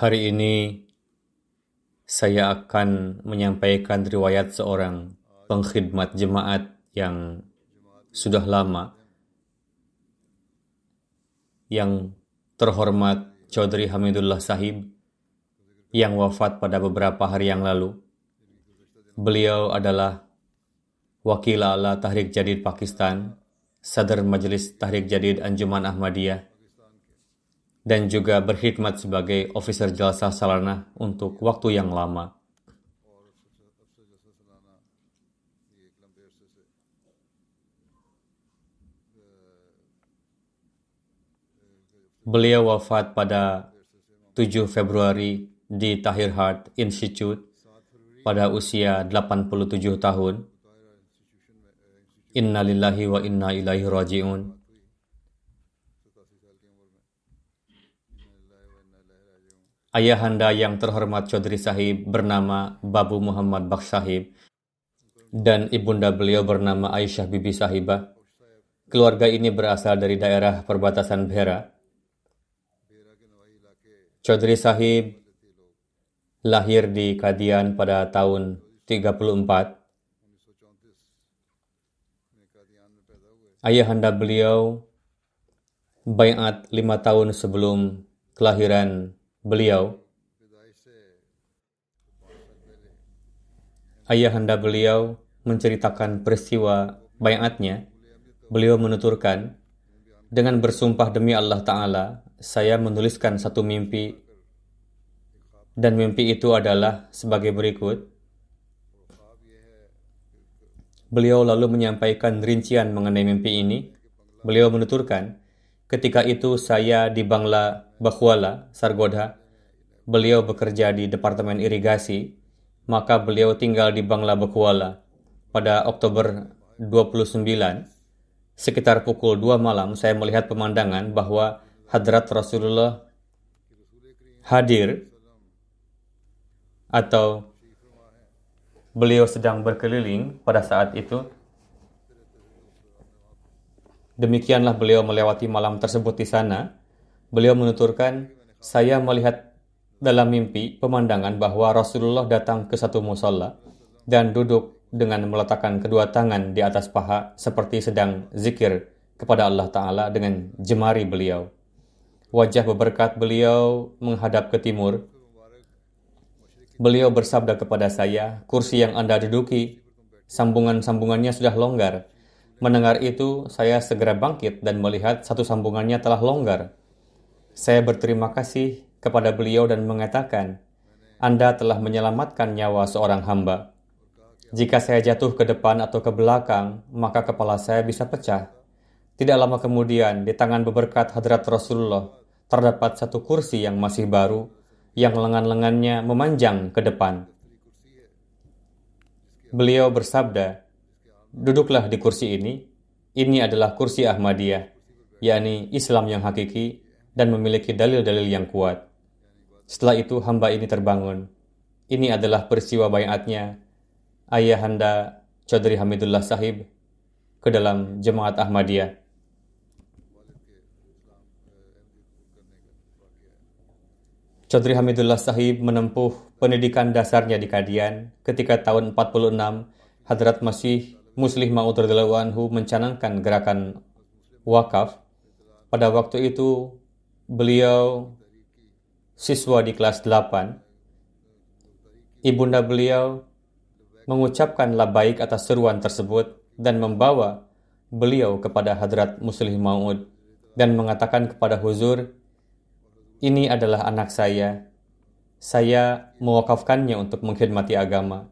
Hari ini saya akan menyampaikan riwayat seorang pengkhidmat jemaat yang sudah lama yang terhormat Chaudhry Hamidullah Sahib yang wafat pada beberapa hari yang lalu. Beliau adalah Wakil Ala Tahrik Jadid Pakistan, Sadar Majelis Tahrik Jadid Anjuman Ahmadiyah, dan juga berkhidmat sebagai officer jalsa salana untuk waktu yang lama. Beliau wafat pada 7 Februari di Tahir Heart Institute pada usia 87 tahun. Inna lillahi wa inna ilaihi raji'un. Ayahanda yang terhormat Chaudhry Sahib bernama Babu Muhammad Baksh Sahib dan ibunda beliau bernama Aisyah Bibi Sahibah. Keluarga ini berasal dari daerah perbatasan Bhera. Chaudhry Sahib lahir di Kadian pada tahun 34. Ayahanda beliau bayat lima tahun sebelum kelahiran beliau, ayahanda beliau menceritakan peristiwa bayatnya. Beliau menuturkan, dengan bersumpah demi Allah Ta'ala, saya menuliskan satu mimpi dan mimpi itu adalah sebagai berikut. Beliau lalu menyampaikan rincian mengenai mimpi ini. Beliau menuturkan, ketika itu saya di Bangla Bakhwala, Sargodha. Beliau bekerja di Departemen Irigasi, maka beliau tinggal di Bangla Bakhwala. Pada Oktober 29, sekitar pukul 2 malam saya melihat pemandangan bahwa hadrat Rasulullah hadir atau beliau sedang berkeliling pada saat itu. Demikianlah beliau melewati malam tersebut di sana. Beliau menuturkan, saya melihat dalam mimpi pemandangan bahwa Rasulullah datang ke satu musola dan duduk dengan meletakkan kedua tangan di atas paha seperti sedang zikir kepada Allah Ta'ala dengan jemari beliau. Wajah beberkat beliau menghadap ke timur. Beliau bersabda kepada saya, kursi yang Anda duduki, sambungan-sambungannya sudah longgar. Mendengar itu, saya segera bangkit dan melihat satu sambungannya telah longgar. Saya berterima kasih kepada beliau dan mengatakan, Anda telah menyelamatkan nyawa seorang hamba. Jika saya jatuh ke depan atau ke belakang, maka kepala saya bisa pecah. Tidak lama kemudian, di tangan beberkat hadrat Rasulullah, terdapat satu kursi yang masih baru, yang lengan-lengannya memanjang ke depan. Beliau bersabda, Duduklah di kursi ini, ini adalah kursi Ahmadiyah, yakni Islam yang hakiki dan memiliki dalil-dalil yang kuat. Setelah itu hamba ini terbangun. Ini adalah peristiwa bayatnya ayahanda Chaudhry Hamidullah Sahib ke dalam jemaat Ahmadiyah. Chaudhry Hamidullah Sahib menempuh pendidikan dasarnya di Kadian ketika tahun 46 Hadrat Masih Muslih Ma'ud anhu mencanangkan gerakan wakaf. Pada waktu itu beliau siswa di kelas 8. Ibunda beliau mengucapkan labaik atas seruan tersebut dan membawa beliau kepada Hadrat Muslih Ma'ud dan mengatakan kepada Huzur, ini adalah anak saya. Saya mewakafkannya untuk mengkhidmati agama.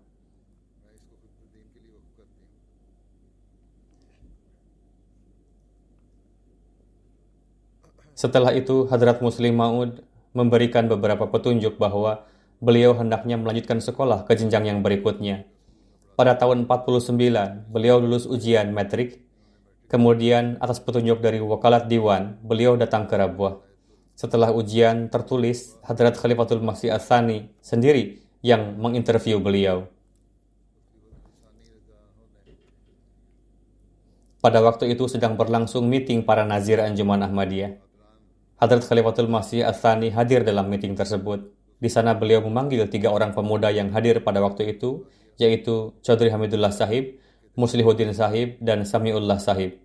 Setelah itu, Hadrat Muslim Maud memberikan beberapa petunjuk bahwa beliau hendaknya melanjutkan sekolah ke jenjang yang berikutnya. Pada tahun 49, beliau lulus ujian metrik. Kemudian, atas petunjuk dari wakalat Diwan, beliau datang ke Rabuah. Setelah ujian tertulis, Hadrat Khalifatul Masih Asani sendiri yang menginterview beliau. Pada waktu itu sedang berlangsung meeting para nazir anjuman Ahmadiyah. Hadrat Khalifatul Masih Asani hadir dalam meeting tersebut. Di sana beliau memanggil tiga orang pemuda yang hadir pada waktu itu, yaitu Chaudhry Hamidullah Sahib, Muslihuddin Sahib, dan Samiullah Sahib.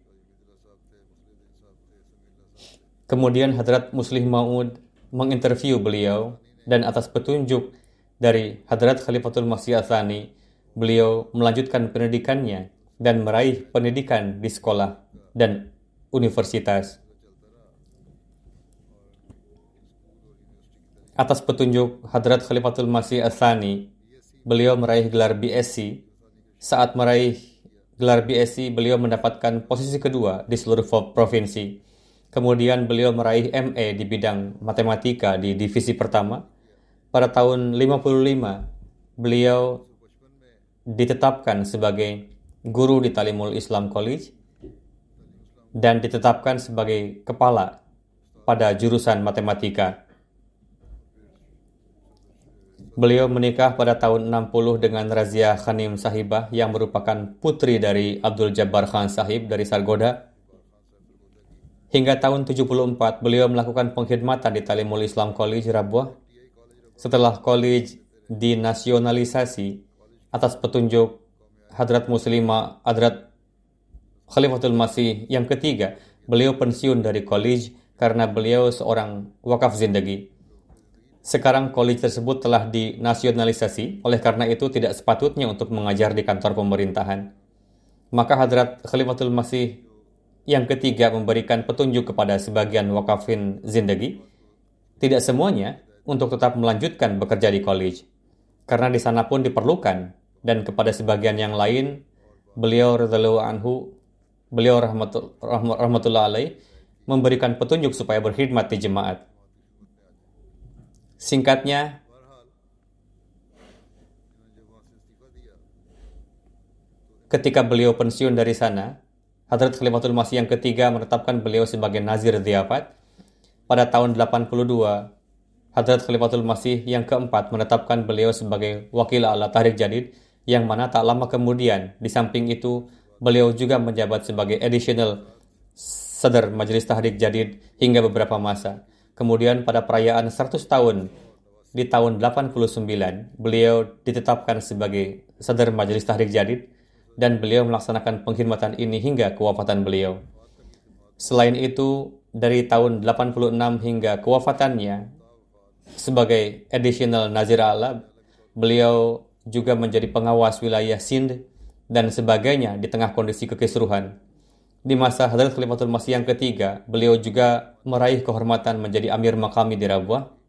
Kemudian Hadrat Muslim Maud menginterview beliau dan atas petunjuk dari Hadrat Khalifatul Masih Athani, beliau melanjutkan pendidikannya dan meraih pendidikan di sekolah dan universitas. Atas petunjuk Hadrat Khalifatul Masih Athani, beliau meraih gelar BSc. Saat meraih gelar BSc, beliau mendapatkan posisi kedua di seluruh provinsi. Kemudian beliau meraih ME di bidang matematika di divisi pertama. Pada tahun 55, beliau ditetapkan sebagai guru di Talimul Islam College dan ditetapkan sebagai kepala pada jurusan matematika. Beliau menikah pada tahun 60 dengan Razia Khanim Sahibah yang merupakan putri dari Abdul Jabbar Khan Sahib dari Sargoda Hingga tahun 74, beliau melakukan pengkhidmatan di Talimul Islam College Rabuah. Setelah college dinasionalisasi atas petunjuk Hadrat Muslimah Hadrat Khalifatul Masih yang ketiga, beliau pensiun dari college karena beliau seorang wakaf zindagi. Sekarang college tersebut telah dinasionalisasi, oleh karena itu tidak sepatutnya untuk mengajar di kantor pemerintahan. Maka Hadrat Khalifatul Masih yang ketiga, memberikan petunjuk kepada sebagian wakafin zindagi. Tidak semuanya untuk tetap melanjutkan bekerja di college. Karena di sana pun diperlukan. Dan kepada sebagian yang lain, beliau radhiallahu anhu, beliau rahmatul, rahmatullah alaih, memberikan petunjuk supaya berkhidmat di jemaat. Singkatnya, ketika beliau pensiun dari sana, Hadrat Khalifatul Masih yang ketiga menetapkan beliau sebagai Nazir Diafat. Pada tahun 82, Hadrat Khalifatul Masih yang keempat menetapkan beliau sebagai Wakil Allah Tahrik Jadid, yang mana tak lama kemudian, di samping itu, beliau juga menjabat sebagai additional Sadar Majelis Tahrik Jadid hingga beberapa masa. Kemudian pada perayaan 100 tahun di tahun 89, beliau ditetapkan sebagai Sadar Majelis Tahrik Jadid dan beliau melaksanakan pengkhidmatan ini hingga kewafatan beliau. Selain itu, dari tahun 86 hingga kewafatannya, sebagai additional Nazir Allah, beliau juga menjadi pengawas wilayah Sind dan sebagainya di tengah kondisi kekisruhan. Di masa Hadrat Khalifatul Masih yang ketiga, beliau juga meraih kehormatan menjadi Amir Makami di Rabuah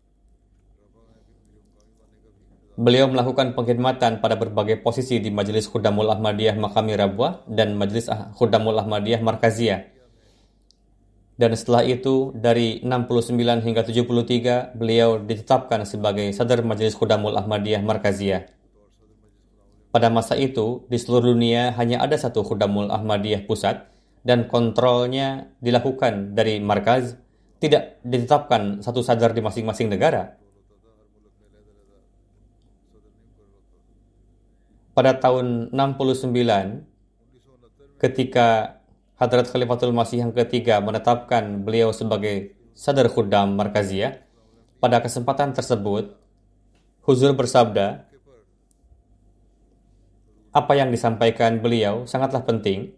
Beliau melakukan pengkhidmatan pada berbagai posisi di Majelis Khudamul Ahmadiyah Makami Rabwa dan Majelis ah- Khudamul Ahmadiyah Markaziyah. Dan setelah itu, dari 69 hingga 73, beliau ditetapkan sebagai Sadar Majelis Khudamul Ahmadiyah Markaziyah. Pada masa itu, di seluruh dunia hanya ada satu Khudamul Ahmadiyah pusat dan kontrolnya dilakukan dari markaz, tidak ditetapkan satu sadar di masing-masing negara. pada tahun 69 ketika Hadrat Khalifatul Masih yang ketiga menetapkan beliau sebagai Sadar Khuddam Markaziyah, pada kesempatan tersebut, Huzur bersabda, apa yang disampaikan beliau sangatlah penting,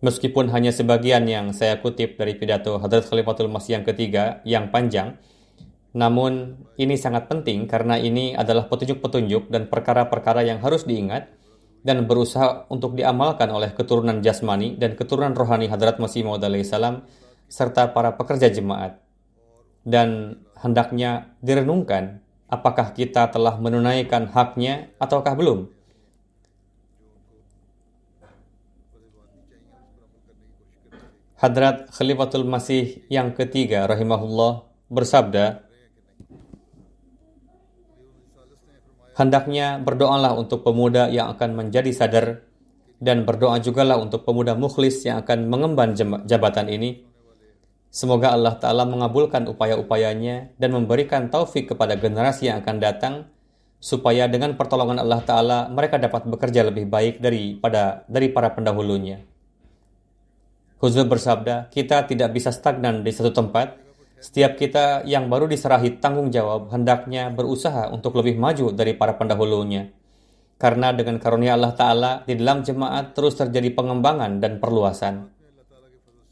meskipun hanya sebagian yang saya kutip dari pidato Hadrat Khalifatul Masih yang ketiga yang panjang, namun ini sangat penting karena ini adalah petunjuk-petunjuk dan perkara-perkara yang harus diingat dan berusaha untuk diamalkan oleh keturunan jasmani dan keturunan rohani Hadrat Masih Maud salam serta para pekerja jemaat. Dan hendaknya direnungkan apakah kita telah menunaikan haknya ataukah belum. Hadrat Khalifatul Masih yang ketiga rahimahullah bersabda, Hendaknya berdoalah untuk pemuda yang akan menjadi sadar dan berdoa jugalah untuk pemuda mukhlis yang akan mengemban jabatan ini. Semoga Allah Ta'ala mengabulkan upaya-upayanya dan memberikan taufik kepada generasi yang akan datang supaya dengan pertolongan Allah Ta'ala mereka dapat bekerja lebih baik daripada dari para pendahulunya. Huzur bersabda, kita tidak bisa stagnan di satu tempat, setiap kita yang baru diserahi tanggung jawab hendaknya berusaha untuk lebih maju dari para pendahulunya. Karena dengan karunia Allah Ta'ala, di dalam jemaat terus terjadi pengembangan dan perluasan.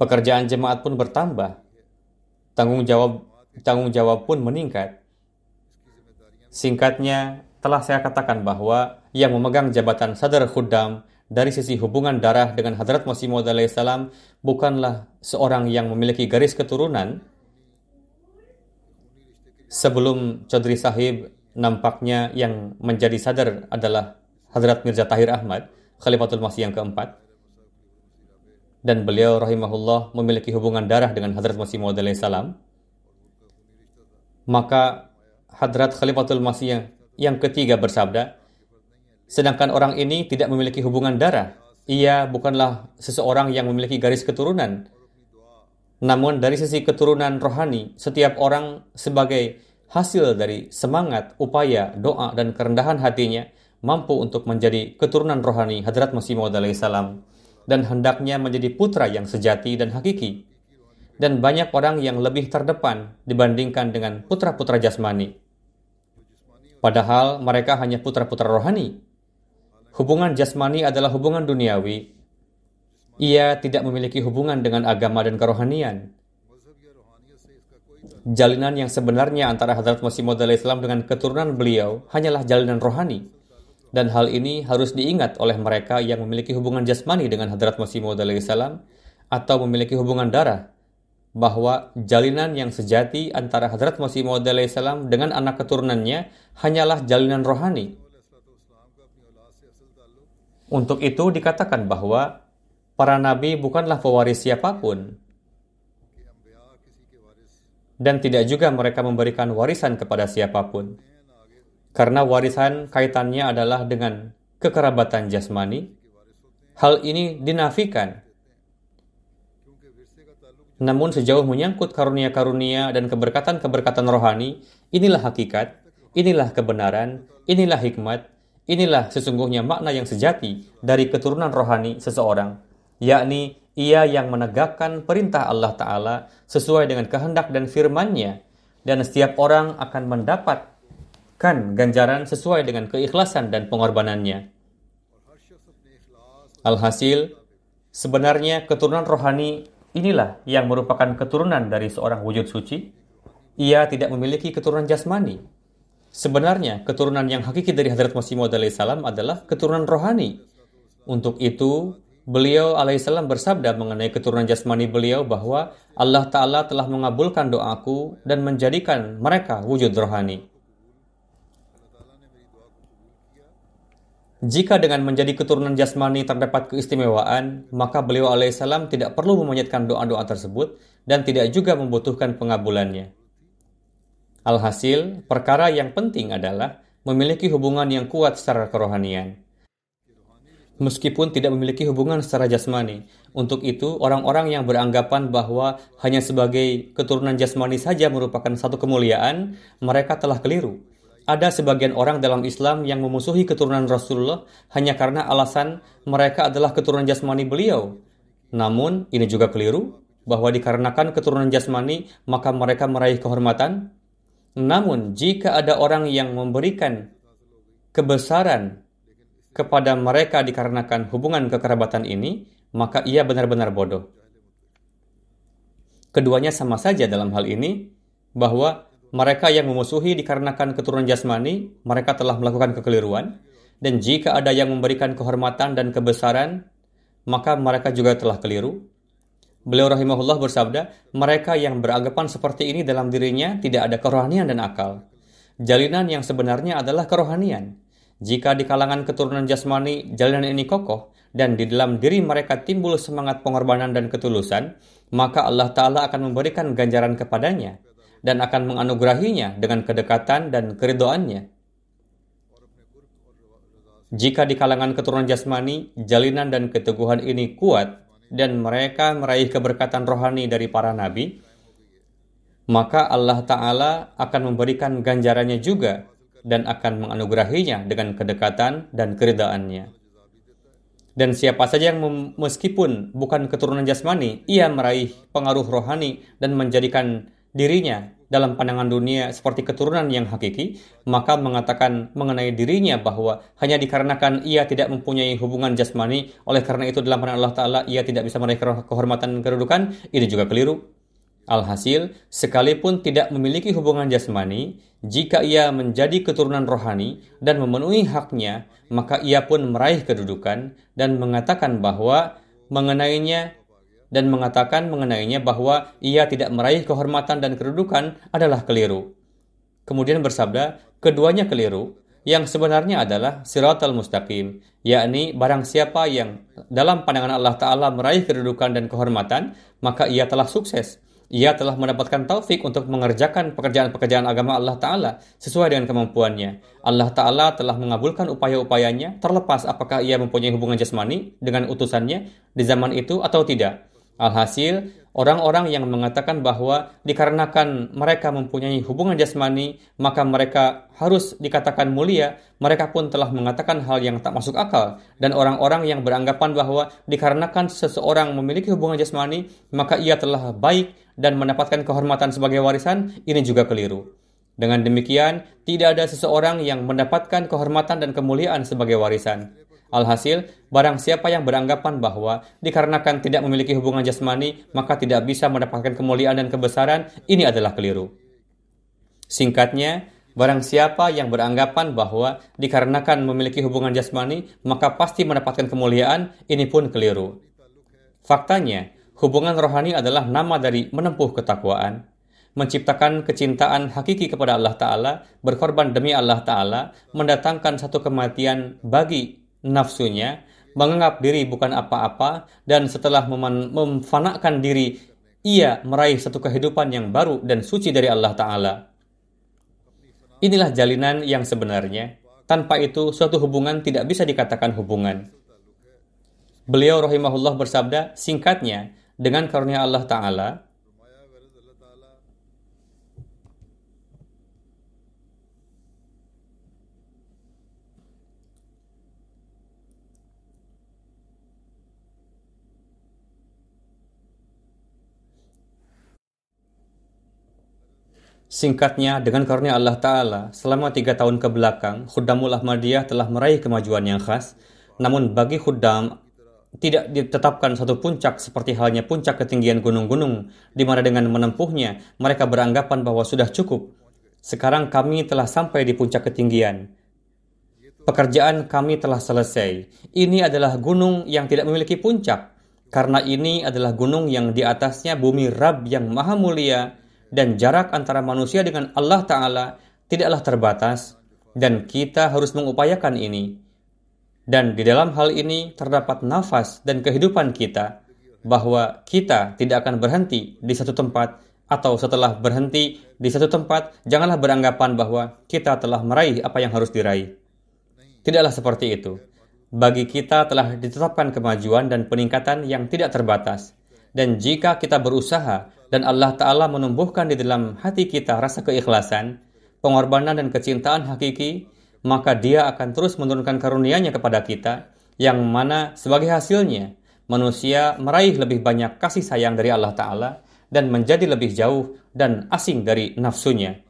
Pekerjaan jemaat pun bertambah. Tanggung jawab, tanggung jawab pun meningkat. Singkatnya, telah saya katakan bahwa yang memegang jabatan sadar khuddam dari sisi hubungan darah dengan Hadrat Masih Maud salam bukanlah seorang yang memiliki garis keturunan, sebelum Chaudhry Sahib nampaknya yang menjadi sadar adalah Hadrat Mirza Tahir Ahmad, Khalifatul Masih yang keempat. Dan beliau rahimahullah memiliki hubungan darah dengan Hadrat Masih Maud salam. Maka Hadrat Khalifatul Masih yang, yang ketiga bersabda, sedangkan orang ini tidak memiliki hubungan darah. Ia bukanlah seseorang yang memiliki garis keturunan, namun dari sisi keturunan rohani, setiap orang sebagai hasil dari semangat, upaya, doa, dan kerendahan hatinya mampu untuk menjadi keturunan rohani Hadrat Masih Maud salam dan hendaknya menjadi putra yang sejati dan hakiki. Dan banyak orang yang lebih terdepan dibandingkan dengan putra-putra jasmani. Padahal mereka hanya putra-putra rohani. Hubungan jasmani adalah hubungan duniawi ia tidak memiliki hubungan dengan agama dan kerohanian. Jalinan yang sebenarnya antara Hadrat Masih Maud Islam dengan keturunan beliau hanyalah jalinan rohani. Dan hal ini harus diingat oleh mereka yang memiliki hubungan jasmani dengan Hadrat Masih Maud Islam atau memiliki hubungan darah bahwa jalinan yang sejati antara Hadrat Masih Maud Islam dengan anak keturunannya hanyalah jalinan rohani. Untuk itu dikatakan bahwa para nabi bukanlah pewaris siapa pun. Dan tidak juga mereka memberikan warisan kepada siapa pun. Karena warisan kaitannya adalah dengan kekerabatan jasmani. Hal ini dinafikan. Namun sejauh menyangkut karunia-karunia dan keberkatan-keberkatan rohani, inilah hakikat, inilah kebenaran, inilah hikmat, inilah sesungguhnya makna yang sejati dari keturunan rohani seseorang yakni ia yang menegakkan perintah Allah Ta'ala sesuai dengan kehendak dan firman-Nya, dan setiap orang akan mendapatkan ganjaran sesuai dengan keikhlasan dan pengorbanannya. Alhasil, sebenarnya keturunan rohani inilah yang merupakan keturunan dari seorang wujud suci. Ia tidak memiliki keturunan jasmani. Sebenarnya, keturunan yang hakiki dari Hadrat Masih Maud salam adalah keturunan rohani. Untuk itu, Beliau alaihissalam bersabda mengenai keturunan jasmani beliau bahwa Allah Ta'ala telah mengabulkan doaku dan menjadikan mereka wujud rohani. Jika dengan menjadi keturunan jasmani terdapat keistimewaan, maka beliau alaihissalam tidak perlu memanjatkan doa-doa tersebut dan tidak juga membutuhkan pengabulannya. Alhasil, perkara yang penting adalah memiliki hubungan yang kuat secara kerohanian meskipun tidak memiliki hubungan secara jasmani. Untuk itu, orang-orang yang beranggapan bahwa hanya sebagai keturunan jasmani saja merupakan satu kemuliaan, mereka telah keliru. ada sebagian orang dalam Islam yang memusuhi keturunan Rasulullah hanya karena alasan mereka adalah keturunan jasmani beliau. Namun, ini juga keliru bahwa dikarenakan keturunan jasmani maka mereka meraih kehormatan. Namun, jika ada orang yang memberikan kebesaran kepada mereka dikarenakan hubungan kekerabatan ini, maka ia benar-benar bodoh. Keduanya sama saja dalam hal ini, bahwa mereka yang memusuhi dikarenakan keturunan jasmani, mereka telah melakukan kekeliruan, dan jika ada yang memberikan kehormatan dan kebesaran, maka mereka juga telah keliru. Beliau rahimahullah bersabda, mereka yang beranggapan seperti ini dalam dirinya tidak ada kerohanian dan akal. Jalinan yang sebenarnya adalah kerohanian. Jika di kalangan keturunan jasmani jalinan ini kokoh dan di dalam diri mereka timbul semangat pengorbanan dan ketulusan, maka Allah Ta'ala akan memberikan ganjaran kepadanya dan akan menganugerahinya dengan kedekatan dan keridoannya. Jika di kalangan keturunan jasmani, jalinan dan keteguhan ini kuat dan mereka meraih keberkatan rohani dari para nabi, maka Allah Ta'ala akan memberikan ganjarannya juga dan akan menganugerahinya dengan kedekatan dan keridaannya. Dan siapa saja yang meskipun bukan keturunan jasmani, ia meraih pengaruh rohani dan menjadikan dirinya dalam pandangan dunia seperti keturunan yang hakiki, maka mengatakan mengenai dirinya bahwa hanya dikarenakan ia tidak mempunyai hubungan jasmani, oleh karena itu dalam pandangan Allah Ta'ala ia tidak bisa meraih kehormatan dan kedudukan, ini juga keliru. Alhasil, sekalipun tidak memiliki hubungan jasmani, jika ia menjadi keturunan rohani dan memenuhi haknya, maka ia pun meraih kedudukan dan mengatakan bahwa mengenainya dan mengatakan mengenainya bahwa ia tidak meraih kehormatan dan kedudukan adalah keliru. Kemudian bersabda, keduanya keliru, yang sebenarnya adalah siratal mustaqim, yakni barang siapa yang dalam pandangan Allah Ta'ala meraih kedudukan dan kehormatan, maka ia telah sukses. Ia telah mendapatkan taufik untuk mengerjakan pekerjaan-pekerjaan agama Allah Ta'ala sesuai dengan kemampuannya. Allah Ta'ala telah mengabulkan upaya-upayanya terlepas apakah ia mempunyai hubungan jasmani dengan utusannya di zaman itu atau tidak. Alhasil, orang-orang yang mengatakan bahwa dikarenakan mereka mempunyai hubungan jasmani, maka mereka harus dikatakan mulia, mereka pun telah mengatakan hal yang tak masuk akal. Dan orang-orang yang beranggapan bahwa dikarenakan seseorang memiliki hubungan jasmani, maka ia telah baik dan mendapatkan kehormatan sebagai warisan, ini juga keliru. Dengan demikian, tidak ada seseorang yang mendapatkan kehormatan dan kemuliaan sebagai warisan. Alhasil, barang siapa yang beranggapan bahwa dikarenakan tidak memiliki hubungan jasmani, maka tidak bisa mendapatkan kemuliaan dan kebesaran, ini adalah keliru. Singkatnya, barang siapa yang beranggapan bahwa dikarenakan memiliki hubungan jasmani, maka pasti mendapatkan kemuliaan, ini pun keliru. Faktanya, hubungan rohani adalah nama dari menempuh ketakwaan, menciptakan kecintaan hakiki kepada Allah Ta'ala, berkorban demi Allah Ta'ala, mendatangkan satu kematian bagi nafsunya, menganggap diri bukan apa-apa, dan setelah memfanakan diri, ia meraih satu kehidupan yang baru dan suci dari Allah Ta'ala. Inilah jalinan yang sebenarnya. Tanpa itu, suatu hubungan tidak bisa dikatakan hubungan. Beliau rahimahullah bersabda, singkatnya, dengan karunia Allah Ta'ala, Singkatnya, dengan karunia Allah Ta'ala, selama tiga tahun ke belakang, Khuddamul Ahmadiyah telah meraih kemajuan yang khas. Namun bagi Khuddam, tidak ditetapkan satu puncak seperti halnya puncak ketinggian gunung-gunung, di mana dengan menempuhnya, mereka beranggapan bahwa sudah cukup. Sekarang kami telah sampai di puncak ketinggian. Pekerjaan kami telah selesai. Ini adalah gunung yang tidak memiliki puncak, karena ini adalah gunung yang di atasnya bumi Rab yang maha mulia, dan jarak antara manusia dengan Allah Ta'ala tidaklah terbatas dan kita harus mengupayakan ini. Dan di dalam hal ini terdapat nafas dan kehidupan kita bahwa kita tidak akan berhenti di satu tempat atau setelah berhenti di satu tempat janganlah beranggapan bahwa kita telah meraih apa yang harus diraih. Tidaklah seperti itu. Bagi kita telah ditetapkan kemajuan dan peningkatan yang tidak terbatas. Dan jika kita berusaha dan Allah Ta'ala menumbuhkan di dalam hati kita rasa keikhlasan, pengorbanan dan kecintaan hakiki, maka dia akan terus menurunkan karunia-Nya kepada kita, yang mana sebagai hasilnya manusia meraih lebih banyak kasih sayang dari Allah Ta'ala dan menjadi lebih jauh dan asing dari nafsunya.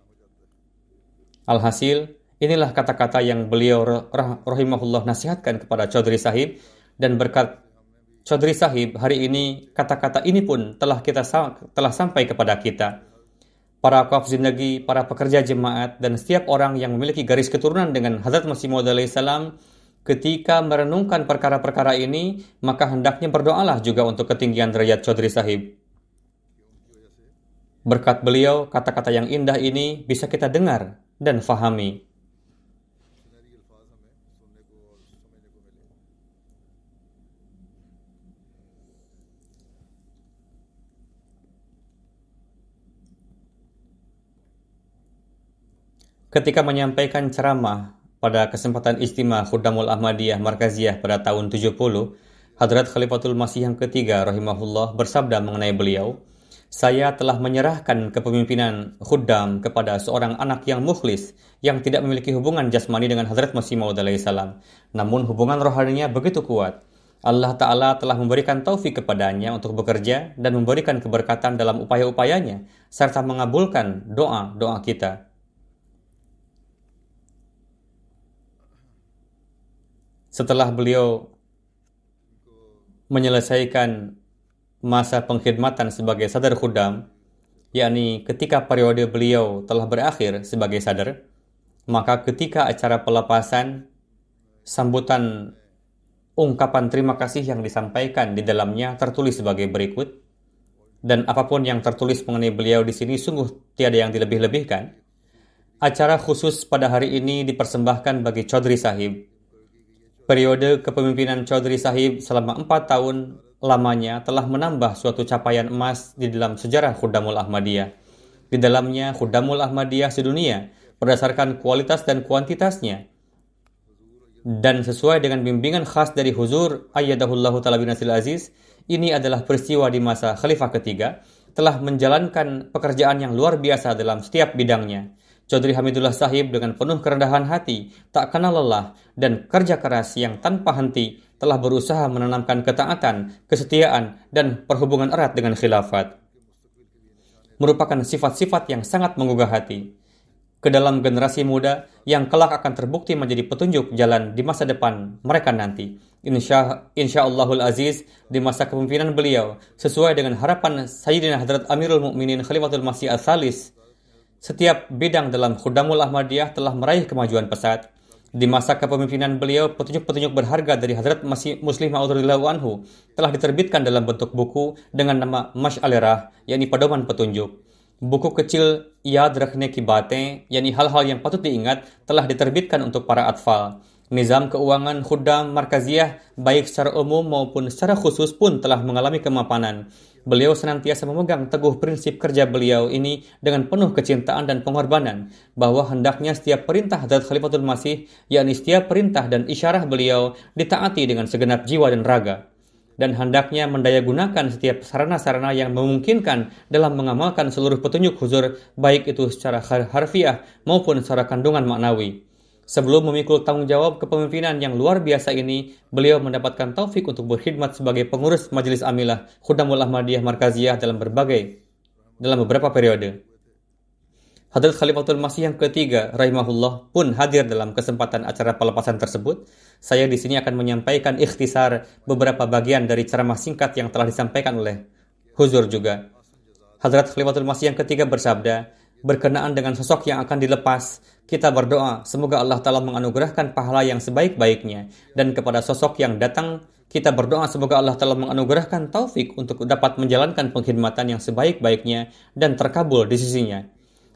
Alhasil, inilah kata-kata yang beliau rahimahullah nasihatkan kepada Chaudhry Sahib dan berkat Chaudhry Sahib hari ini kata-kata ini pun telah kita telah sampai kepada kita. Para wakaf zindagi, para pekerja jemaat, dan setiap orang yang memiliki garis keturunan dengan Hazrat Masih Maud salam ketika merenungkan perkara-perkara ini, maka hendaknya berdoalah juga untuk ketinggian derajat Chaudhry Sahib. Berkat beliau, kata-kata yang indah ini bisa kita dengar dan fahami. Ketika menyampaikan ceramah pada kesempatan istimewa Khudamul Ahmadiyah Markaziyah pada tahun 70, Hadrat Khalifatul Masih yang ketiga rahimahullah bersabda mengenai beliau, saya telah menyerahkan kepemimpinan khuddam kepada seorang anak yang mukhlis yang tidak memiliki hubungan jasmani dengan Hadrat Masih Maud salam. Namun hubungan rohaninya begitu kuat. Allah Ta'ala telah memberikan taufik kepadanya untuk bekerja dan memberikan keberkatan dalam upaya-upayanya serta mengabulkan doa-doa kita. Setelah beliau menyelesaikan masa pengkhidmatan sebagai sadar khudam, yakni ketika periode beliau telah berakhir sebagai sadar, maka ketika acara pelepasan, sambutan ungkapan terima kasih yang disampaikan di dalamnya tertulis sebagai berikut, dan apa pun yang tertulis mengenai beliau di sini sungguh tiada yang dilebih-lebihkan. Acara khusus pada hari ini dipersembahkan bagi Chaudhry Sahib. Periode kepemimpinan Chaudhry Sahib selama empat tahun lamanya telah menambah suatu capaian emas di dalam sejarah Khudamul Ahmadiyah. Di dalamnya Khudamul Ahmadiyah sedunia berdasarkan kualitas dan kuantitasnya dan sesuai dengan bimbingan khas dari Huzur Ayyadahullahu Ta'ala bin Aziz, ini adalah peristiwa di masa Khalifah ketiga, telah menjalankan pekerjaan yang luar biasa dalam setiap bidangnya. Chaudhry Hamidullah Sahib dengan penuh kerendahan hati, tak kenal lelah, dan kerja keras yang tanpa henti telah berusaha menanamkan ketaatan, kesetiaan, dan perhubungan erat dengan khilafat. Merupakan sifat-sifat yang sangat menggugah hati. Ke dalam generasi muda yang kelak akan terbukti menjadi petunjuk jalan di masa depan mereka nanti. Insya, insya Allahul Aziz di masa kepemimpinan beliau sesuai dengan harapan Sayyidina Hadrat Amirul Mukminin Khalifatul Masih Al-Thalis setiap bidang dalam Khudamul Ahmadiyah telah meraih kemajuan pesat. Di masa kepemimpinan beliau, petunjuk-petunjuk berharga dari Hadrat Masih Muslim Ma'udhulillahu Anhu telah diterbitkan dalam bentuk buku dengan nama Mash'alerah, yakni pedoman petunjuk. Buku kecil Yad Rakhne Ki Batein, yakni hal-hal yang patut diingat, telah diterbitkan untuk para atfal. Nizam keuangan khudam markaziyah baik secara umum maupun secara khusus pun telah mengalami kemapanan. Beliau senantiasa memegang teguh prinsip kerja beliau ini dengan penuh kecintaan dan pengorbanan bahwa hendaknya setiap perintah Hadrat Khalifatul Masih, yakni setiap perintah dan isyarah beliau ditaati dengan segenap jiwa dan raga dan hendaknya mendayagunakan setiap sarana-sarana yang memungkinkan dalam mengamalkan seluruh petunjuk huzur baik itu secara harfiah maupun secara kandungan maknawi. Sebelum memikul tanggung jawab kepemimpinan yang luar biasa ini, beliau mendapatkan taufik untuk berkhidmat sebagai pengurus Majelis Amilah Khudamul Ahmadiyah Markaziyah dalam berbagai dalam beberapa periode. Hadrat Khalifatul Masih yang ketiga, rahimahullah, pun hadir dalam kesempatan acara pelepasan tersebut. Saya di sini akan menyampaikan ikhtisar beberapa bagian dari ceramah singkat yang telah disampaikan oleh Huzur juga. Hadrat Khalifatul Masih yang ketiga bersabda, berkenaan dengan sosok yang akan dilepas, kita berdoa semoga Allah Ta'ala menganugerahkan pahala yang sebaik-baiknya. Dan kepada sosok yang datang, kita berdoa semoga Allah Ta'ala menganugerahkan taufik untuk dapat menjalankan pengkhidmatan yang sebaik-baiknya dan terkabul di sisinya.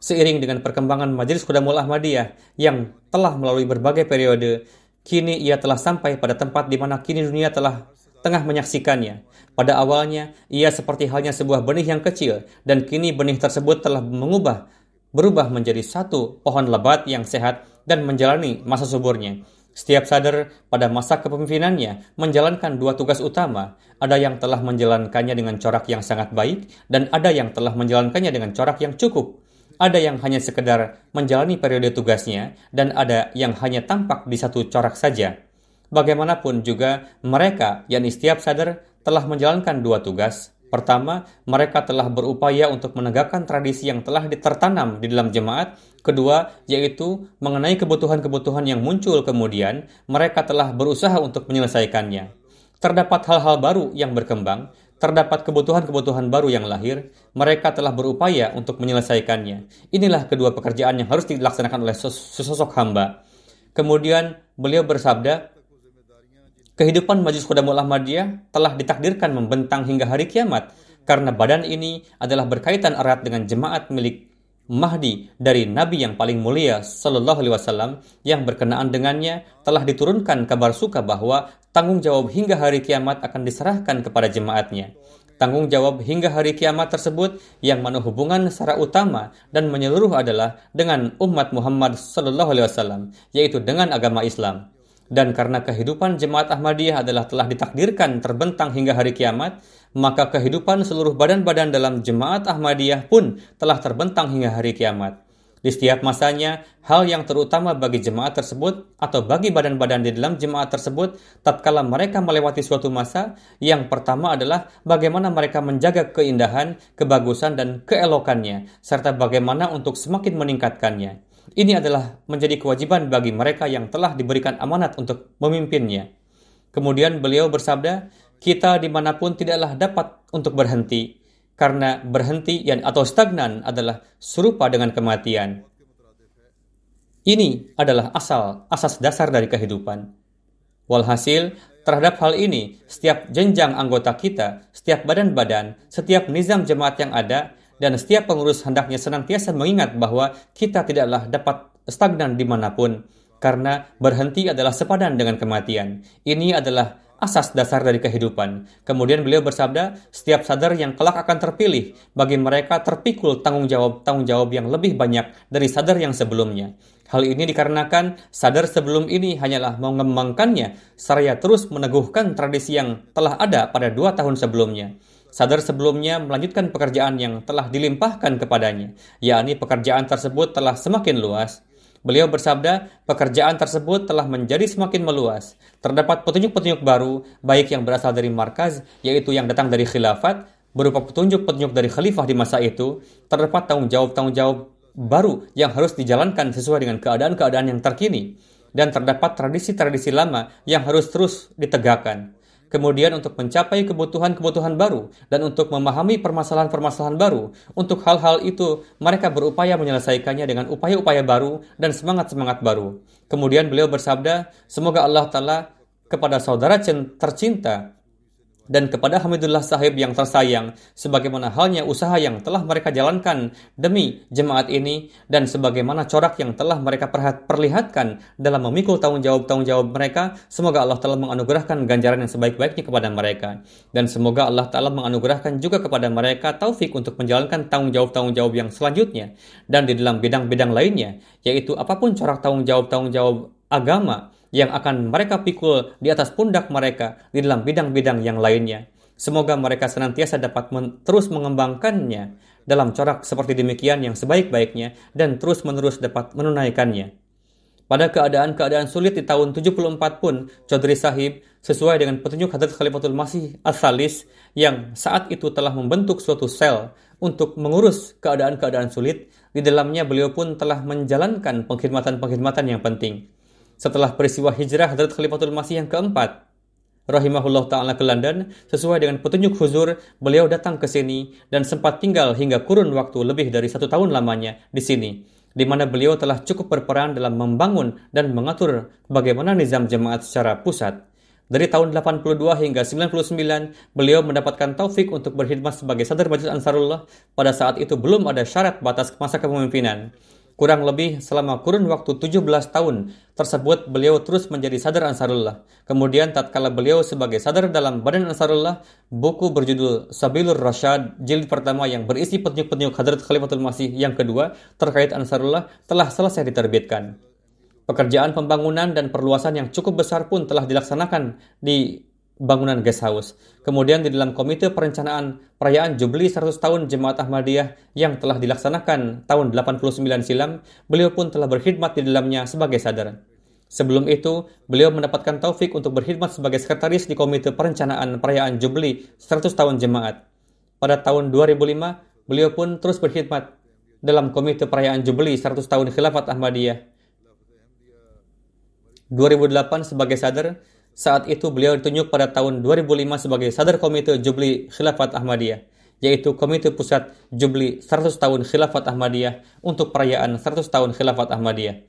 Seiring dengan perkembangan Majelis Khudamul Ahmadiyah yang telah melalui berbagai periode, kini ia telah sampai pada tempat di mana kini dunia telah tengah menyaksikannya. Pada awalnya, ia seperti halnya sebuah benih yang kecil, dan kini benih tersebut telah mengubah berubah menjadi satu pohon lebat yang sehat dan menjalani masa suburnya. Setiap sadar pada masa kepemimpinannya menjalankan dua tugas utama, ada yang telah menjalankannya dengan corak yang sangat baik dan ada yang telah menjalankannya dengan corak yang cukup. ada yang hanya sekedar menjalani periode tugasnya, dan ada yang hanya tampak di satu corak saja. Bagaimanapun juga, mereka, yakni setiap sadar, telah menjalankan dua tugas. Pertama, mereka telah berupaya untuk menegakkan tradisi yang telah tertanam di dalam jemaat. Kedua, yaitu mengenai kebutuhan-kebutuhan yang muncul kemudian, mereka telah berusaha untuk menyelesaikannya. Terdapat hal-hal baru yang berkembang, terdapat kebutuhan-kebutuhan baru yang lahir, mereka telah berupaya untuk menyelesaikannya. Inilah kedua pekerjaan yang harus dilaksanakan oleh sesosok hamba. Kemudian beliau bersabda, Kehidupan Majlis Khudamul Ahmadiyah telah ditakdirkan membentang hingga hari kiamat karena badan ini adalah berkaitan erat dengan jemaat milik Mahdi dari Nabi yang paling mulia Sallallahu Alaihi Wasallam yang berkenaan dengannya telah diturunkan kabar suka bahwa tanggung jawab hingga hari kiamat akan diserahkan kepada jemaatnya. Tanggung jawab hingga hari kiamat tersebut yang mana hubungan secara utama dan menyeluruh adalah dengan umat Muhammad Sallallahu Alaihi Wasallam, yaitu dengan agama Islam dan karena kehidupan jemaat Ahmadiyah adalah telah ditakdirkan terbentang hingga hari kiamat, maka kehidupan seluruh badan-badan dalam jemaat Ahmadiyah pun telah terbentang hingga hari kiamat. Di setiap masanya, hal yang terutama bagi jemaat tersebut atau bagi badan-badan di dalam jemaat tersebut tatkala mereka melewati suatu masa, yang pertama adalah bagaimana mereka menjaga keindahan, kebagusan, dan keelokannya, serta bagaimana untuk semakin meningkatkannya. Ini adalah menjadi kewajiban bagi mereka yang telah diberikan amanat untuk memimpinnya. Kemudian beliau bersabda, kita di mana pun tidaklah dapat untuk berhenti, karena berhenti yang atau stagnan adalah serupa dengan kematian. Ini adalah asal, asas dasar dari kehidupan. Walhasil, terhadap hal ini, setiap jenjang anggota kita, setiap badan-badan, setiap nizam jemaat yang ada, dan setiap pengurus hendaknya senantiasa mengingat bahwa kita tidaklah dapat stagnan di mana pun, karena berhenti adalah sepadan dengan kematian. Ini adalah asas dasar dari kehidupan. Kemudian beliau bersabda, setiap sadar yang kelak akan terpilih, bagi mereka terpikul tanggung jawab-tanggung jawab yang lebih banyak dari sadar yang sebelumnya. Hal ini dikarenakan sadar sebelum ini hanyalah mengembangkannya, seraya terus meneguhkan tradisi yang telah ada pada dua tahun sebelumnya. Sadar sebelumnya melanjutkan pekerjaan yang telah dilimpahkan kepadanya, yakni pekerjaan tersebut telah semakin luas. Beliau bersabda, pekerjaan tersebut telah menjadi semakin meluas. Terdapat petunjuk-petunjuk baru, baik yang berasal dari markaz, yaitu yang datang dari khilafat, berupa petunjuk-petunjuk dari khalifah di masa itu, terdapat tanggung jawab-tanggung jawab baru yang harus dijalankan sesuai dengan keadaan-keadaan yang terkini, dan terdapat tradisi-tradisi lama yang harus terus ditegakkan kemudian untuk mencapai kebutuhan-kebutuhan baru, dan untuk memahami permasalahan-permasalahan baru. Untuk hal-hal itu, mereka berupaya menyelesaikannya dengan upaya-upaya baru dan semangat-semangat baru. Kemudian beliau bersabda, semoga Allah Ta'ala kepada saudara tercinta dan kepada Hamidullah Sahib yang tersayang, sebagaimana halnya usaha yang telah mereka jalankan demi jemaat ini, dan sebagaimana corak yang telah mereka perlihatkan dalam memikul tanggung jawab-tanggung jawab mereka, semoga Allah telah menganugerahkan ganjaran yang sebaik-baiknya kepada mereka. Dan semoga Allah Ta'ala menganugerahkan juga kepada mereka taufik untuk menjalankan tanggung jawab-tanggung jawab yang selanjutnya, dan di dalam bidang-bidang lainnya, yaitu apa pun corak tanggung jawab-tanggung jawab agama, yang akan mereka pikul di atas pundak mereka di dalam bidang-bidang yang lainnya. Semoga mereka senantiasa dapat men terus mengembangkannya dalam corak seperti demikian yang sebaik-baiknya dan terus-menerus dapat menunaikannya. Pada keadaan-keadaan sulit di tahun 74 pun, Chaudhry Sahib sesuai dengan petunjuk Hadrat Khalifatul Masih Al-Thalis yang saat itu telah membentuk suatu sel untuk mengurus keadaan-keadaan sulit, di dalamnya beliau pun telah menjalankan pengkhidmatan-pengkhidmatan yang penting. Setelah peristiwa hijrah Hadrat Khalifatul Masih yang keempat, rahimahullah ta'ala ke London, sesuai dengan petunjuk huzur, beliau datang ke sini dan sempat tinggal hingga kurun waktu lebih dari satu tahun lamanya di sini, di mana beliau telah cukup berperan dalam membangun dan mengatur bagaimana nizam jemaat secara pusat. Dari tahun 82 hingga 99, beliau mendapatkan taufik untuk berkhidmat sebagai sadar Majelis Ansarullah. Pada saat itu belum ada syarat batas masa kepemimpinan. Kurang lebih selama kurun waktu 17 tahun tersebut beliau terus menjadi sadar Ansarullah. Kemudian tatkala beliau sebagai sadar dalam Badan Ansarullah, buku berjudul Sabilur Rasyad jilid pertama yang berisi petunjuk-petunjuk Hadrat Khalifatul Masih yang kedua terkait Ansarullah telah selesai diterbitkan. Pekerjaan pembangunan dan perluasan yang cukup besar pun telah dilaksanakan di bangunan guest house. Kemudian di dalam komite perencanaan perayaan Jubli 100 tahun Jemaat Ahmadiyah yang telah dilaksanakan tahun 89 silam, beliau pun telah berkhidmat di dalamnya sebagai sadar. Sebelum itu, beliau mendapatkan taufik untuk berkhidmat sebagai sekretaris di Komite Perencanaan Perayaan Jubli 100 tahun Jemaat. Pada tahun 2005, beliau pun terus berkhidmat dalam Komite Perayaan Jubli 100 tahun Khilafat Ahmadiyah. 2008 sebagai sadar, saat itu beliau ditunjuk pada tahun 2005 sebagai Sadar Komite Jubli Khilafat Ahmadiyah, yaitu Komite Pusat Jubli 100 tahun Khilafat Ahmadiyah untuk perayaan 100 tahun Khilafat Ahmadiyah.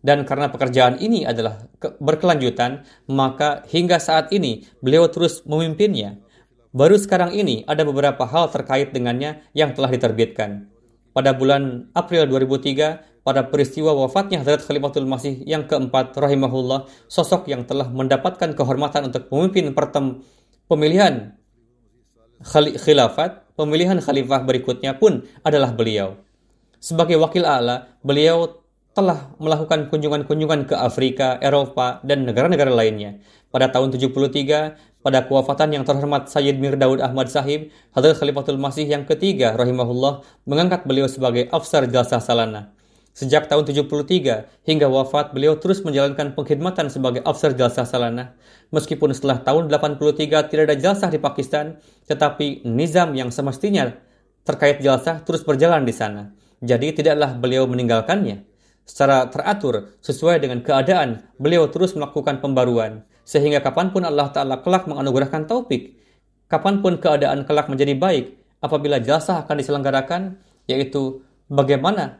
Dan karena pekerjaan ini adalah berkelanjutan, maka hingga saat ini beliau terus memimpinnya. Baru sekarang ini ada beberapa hal terkait dengannya yang telah diterbitkan. Pada bulan April 2003, pada peristiwa wafatnya Hadrat Khalifatul Masih yang keempat rahimahullah, sosok yang telah mendapatkan kehormatan untuk memimpin pertem pemilihan khilafat, pemilihan khalifah berikutnya pun adalah beliau. Sebagai wakil Allah, beliau telah melakukan kunjungan-kunjungan ke Afrika, Eropa, dan negara-negara lainnya. Pada tahun 73, pada kewafatan yang terhormat Sayyid Mir Daud Ahmad Sahib, Hadrat Khalifatul Masih yang ketiga, rahimahullah, mengangkat beliau sebagai Afsar Jalsah Salana. Sejak tahun 73 hingga wafat, beliau terus menjalankan pengkhidmatan sebagai Afsar Jalsah Salana. Meskipun setelah tahun 83 tidak ada jalsah di Pakistan, tetapi nizam yang semestinya terkait jalsah terus berjalan di sana. Jadi tidaklah beliau meninggalkannya. Secara teratur, sesuai dengan keadaan, beliau terus melakukan pembaruan. Sehingga kapan pun Allah Ta'ala kelak menganugerahkan taufik, kapan pun keadaan kelak menjadi baik, apabila jalsah akan diselenggarakan, yaitu bagaimana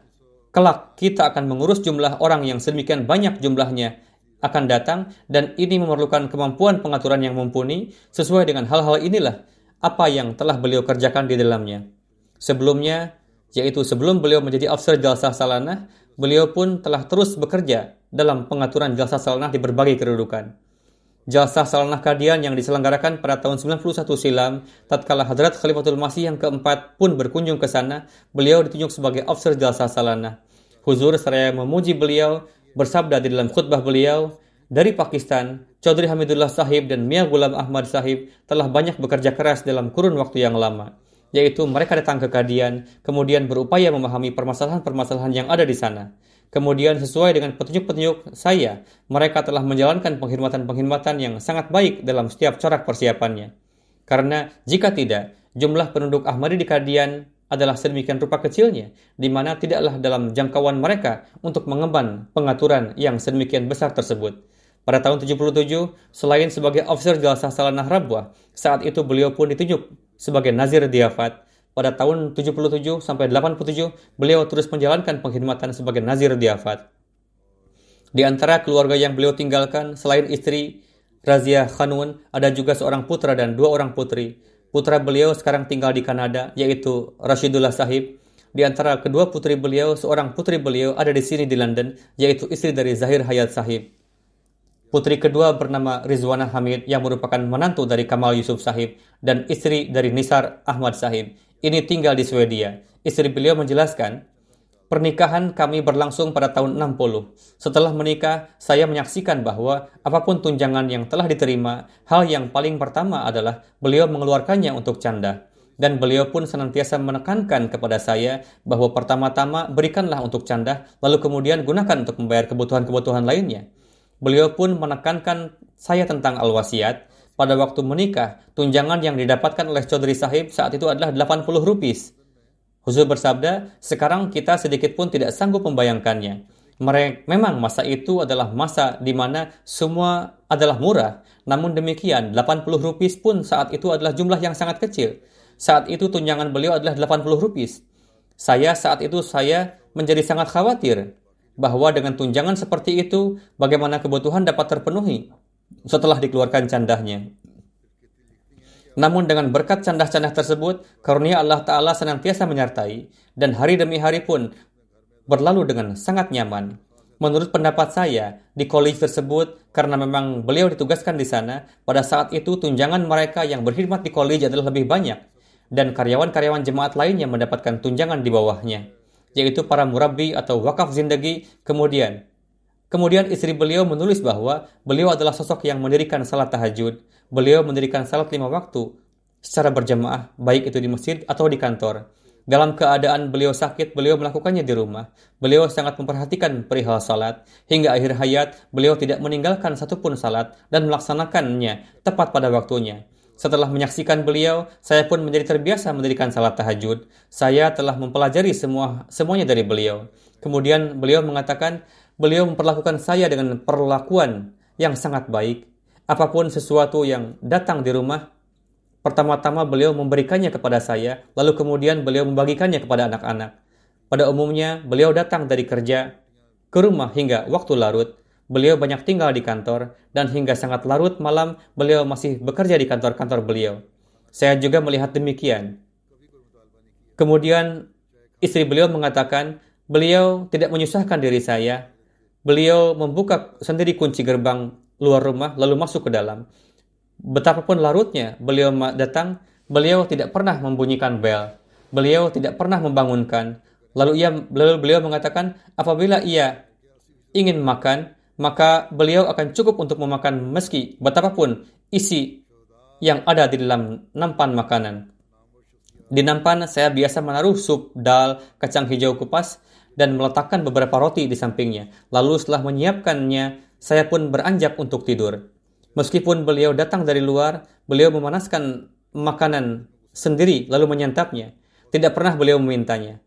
kelak kita akan mengurus jumlah orang yang sedemikian banyak jumlahnya akan datang dan ini memerlukan kemampuan pengaturan yang mumpuni sesuai dengan hal-hal inilah apa yang telah beliau kerjakan di dalamnya. Sebelumnya, yaitu sebelum beliau menjadi afsar jalsah salanah, beliau pun telah terus bekerja dalam pengaturan jalsah salanah di berbagai kedudukan. Jalsah Salanah Kadian yang diselenggarakan pada tahun 91 silam, tatkala Hadrat Khalifatul Masih yang keempat pun berkunjung ke sana, beliau ditunjuk sebagai officer Jalsah Salanah. Huzur seraya memuji beliau, bersabda di dalam khutbah beliau, dari Pakistan, Chaudhry Hamidullah Sahib dan Mia Gulam Ahmad Sahib telah banyak bekerja keras dalam kurun waktu yang lama, yaitu mereka datang ke Kadian, kemudian berupaya memahami permasalahan-permasalahan yang ada di sana. Kemudian sesuai dengan petunjuk-petunjuk saya, mereka telah menjalankan penghormatan-penghormatan yang sangat baik dalam setiap corak persiapannya. Karena jika tidak, jumlah penduduk Ahmadi di Kadian adalah sedemikian rupa kecilnya, di mana tidaklah dalam jangkauan mereka untuk mengemban pengaturan yang sedemikian besar tersebut. Pada tahun 77, selain sebagai officer Jalsah Salanah Rabwah, saat itu beliau pun ditunjuk sebagai Nazir Diafat pada tahun 77 sampai 87, beliau terus menjalankan pengkhidmatan sebagai Nazir Diafat. Di antara keluarga yang beliau tinggalkan, selain istri Razia Khanun, ada juga seorang putra dan dua orang putri. Putra beliau sekarang tinggal di Kanada, yaitu Rashidullah Sahib. Di antara kedua putri beliau, seorang putri beliau ada di sini di London, yaitu istri dari Zahir Hayat Sahib. Putri kedua bernama Rizwana Hamid yang merupakan menantu dari Kamal Yusuf Sahib dan istri dari Nisar Ahmad Sahib ini tinggal di Swedia. Istri beliau menjelaskan, pernikahan kami berlangsung pada tahun 60. Setelah menikah, saya menyaksikan bahwa apa pun tunjangan yang telah diterima, hal yang paling pertama adalah beliau mengeluarkannya untuk canda. Dan beliau pun senantiasa menekankan kepada saya bahwa pertama-tama berikanlah untuk canda, lalu kemudian gunakan untuk membayar kebutuhan-kebutuhan lainnya. Beliau pun menekankan saya tentang al-wasiat, pada waktu menikah, tunjangan yang didapatkan oleh Chaudhry Sahib saat itu adalah 80 rupiah. Huzur bersabda, sekarang kita sedikit pun tidak sanggup membayangkannya. Mereka, memang masa itu adalah masa di mana semua adalah murah. Namun demikian, 80 rupiah pun saat itu adalah jumlah yang sangat kecil. Saat itu tunjangan beliau adalah 80 rupiah. Saya saat itu saya menjadi sangat khawatir bahwa dengan tunjangan seperti itu, bagaimana kebutuhan dapat terpenuhi setelah dikeluarkan candahnya. Namun dengan berkat candah-candah tersebut, karunia Allah Ta'ala senantiasa menyertai, dan hari demi hari pun berlalu dengan sangat nyaman. Menurut pendapat saya, di college tersebut, karena memang beliau ditugaskan di sana, pada saat itu tunjangan mereka yang berkhidmat di college adalah lebih banyak, dan karyawan-karyawan jemaat lain yang mendapatkan tunjangan di bawahnya, yaitu para murabbi atau wakaf zindagi, kemudian Kemudian istri beliau menulis bahwa beliau adalah sosok yang mendirikan salat tahajud. beliau mendirikan salat lima waktu secara berjamaah, baik itu di masjid atau di kantor. Dalam keadaan beliau sakit, beliau melakukannya di rumah. Beliau sangat memperhatikan perihal salat. Hingga akhir hayat, beliau tidak meninggalkan satupun salat dan melaksanakannya tepat pada waktunya. Setelah menyaksikan beliau, saya pun menjadi terbiasa mendirikan salat tahajud. Saya telah mempelajari semua semuanya dari beliau. Kemudian beliau mengatakan, beliau memperlakukan saya dengan perlakuan yang sangat baik. Apa pun sesuatu yang datang di rumah, Pertama-tama beliau memberikannya kepada saya, lalu kemudian beliau membagikannya kepada anak-anak. Pada umumnya, beliau datang dari kerja ke rumah hingga waktu larut. Beliau banyak tinggal di kantor, dan hingga sangat larut malam beliau masih bekerja di kantor-kantor beliau. Saya juga melihat demikian. Kemudian istri beliau mengatakan, beliau tidak menyusahkan diri saya. Beliau membuka sendiri kunci gerbang luar rumah lalu masuk ke dalam. Betapapun larutnya beliau datang, beliau tidak pernah membunyikan bel. Beliau tidak pernah membangunkan. Lalu ia lalu beliau mengatakan, apabila ia ingin makan, maka beliau akan cukup untuk memakan meski betapapun isi yang ada di dalam nampan makanan. Di nampan saya biasa menaruh sup, dal, kacang hijau kupas, dan meletakkan beberapa roti di sampingnya. Lalu setelah menyiapkannya, saya pun beranjak untuk tidur. Meskipun beliau datang dari luar, beliau memanaskan makanan sendiri lalu menyantapnya. Tidak pernah beliau memintanya.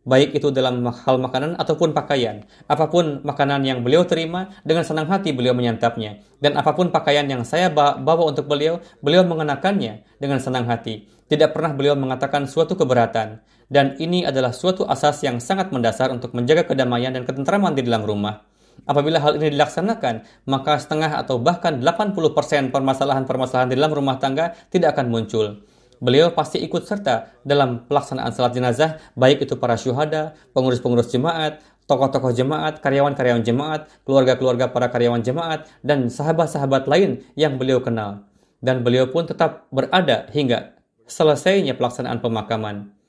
Baik itu dalam hal makanan ataupun pakaian. Apa pun makanan yang beliau terima, dengan senang hati beliau menyantapnya. Dan apa pun pakaian yang saya bawa untuk beliau, beliau mengenakannya dengan senang hati. Tidak pernah beliau mengatakan suatu keberatan. Dan ini adalah suatu asas yang sangat mendasar untuk menjaga kedamaian dan ketentraman di dalam rumah. Apabila hal ini dilaksanakan, maka setengah atau bahkan 80% permasalahan-permasalahan di dalam rumah tangga tidak akan muncul. Beliau pasti ikut serta dalam pelaksanaan salat jenazah, baik itu para syuhada, pengurus-pengurus jemaat, tokoh-tokoh jemaat, karyawan-karyawan jemaat, keluarga-keluarga para karyawan jemaat, dan sahabat-sahabat lain yang beliau kenal. Dan beliau pun tetap berada hingga selesainya pelaksanaan pemakaman.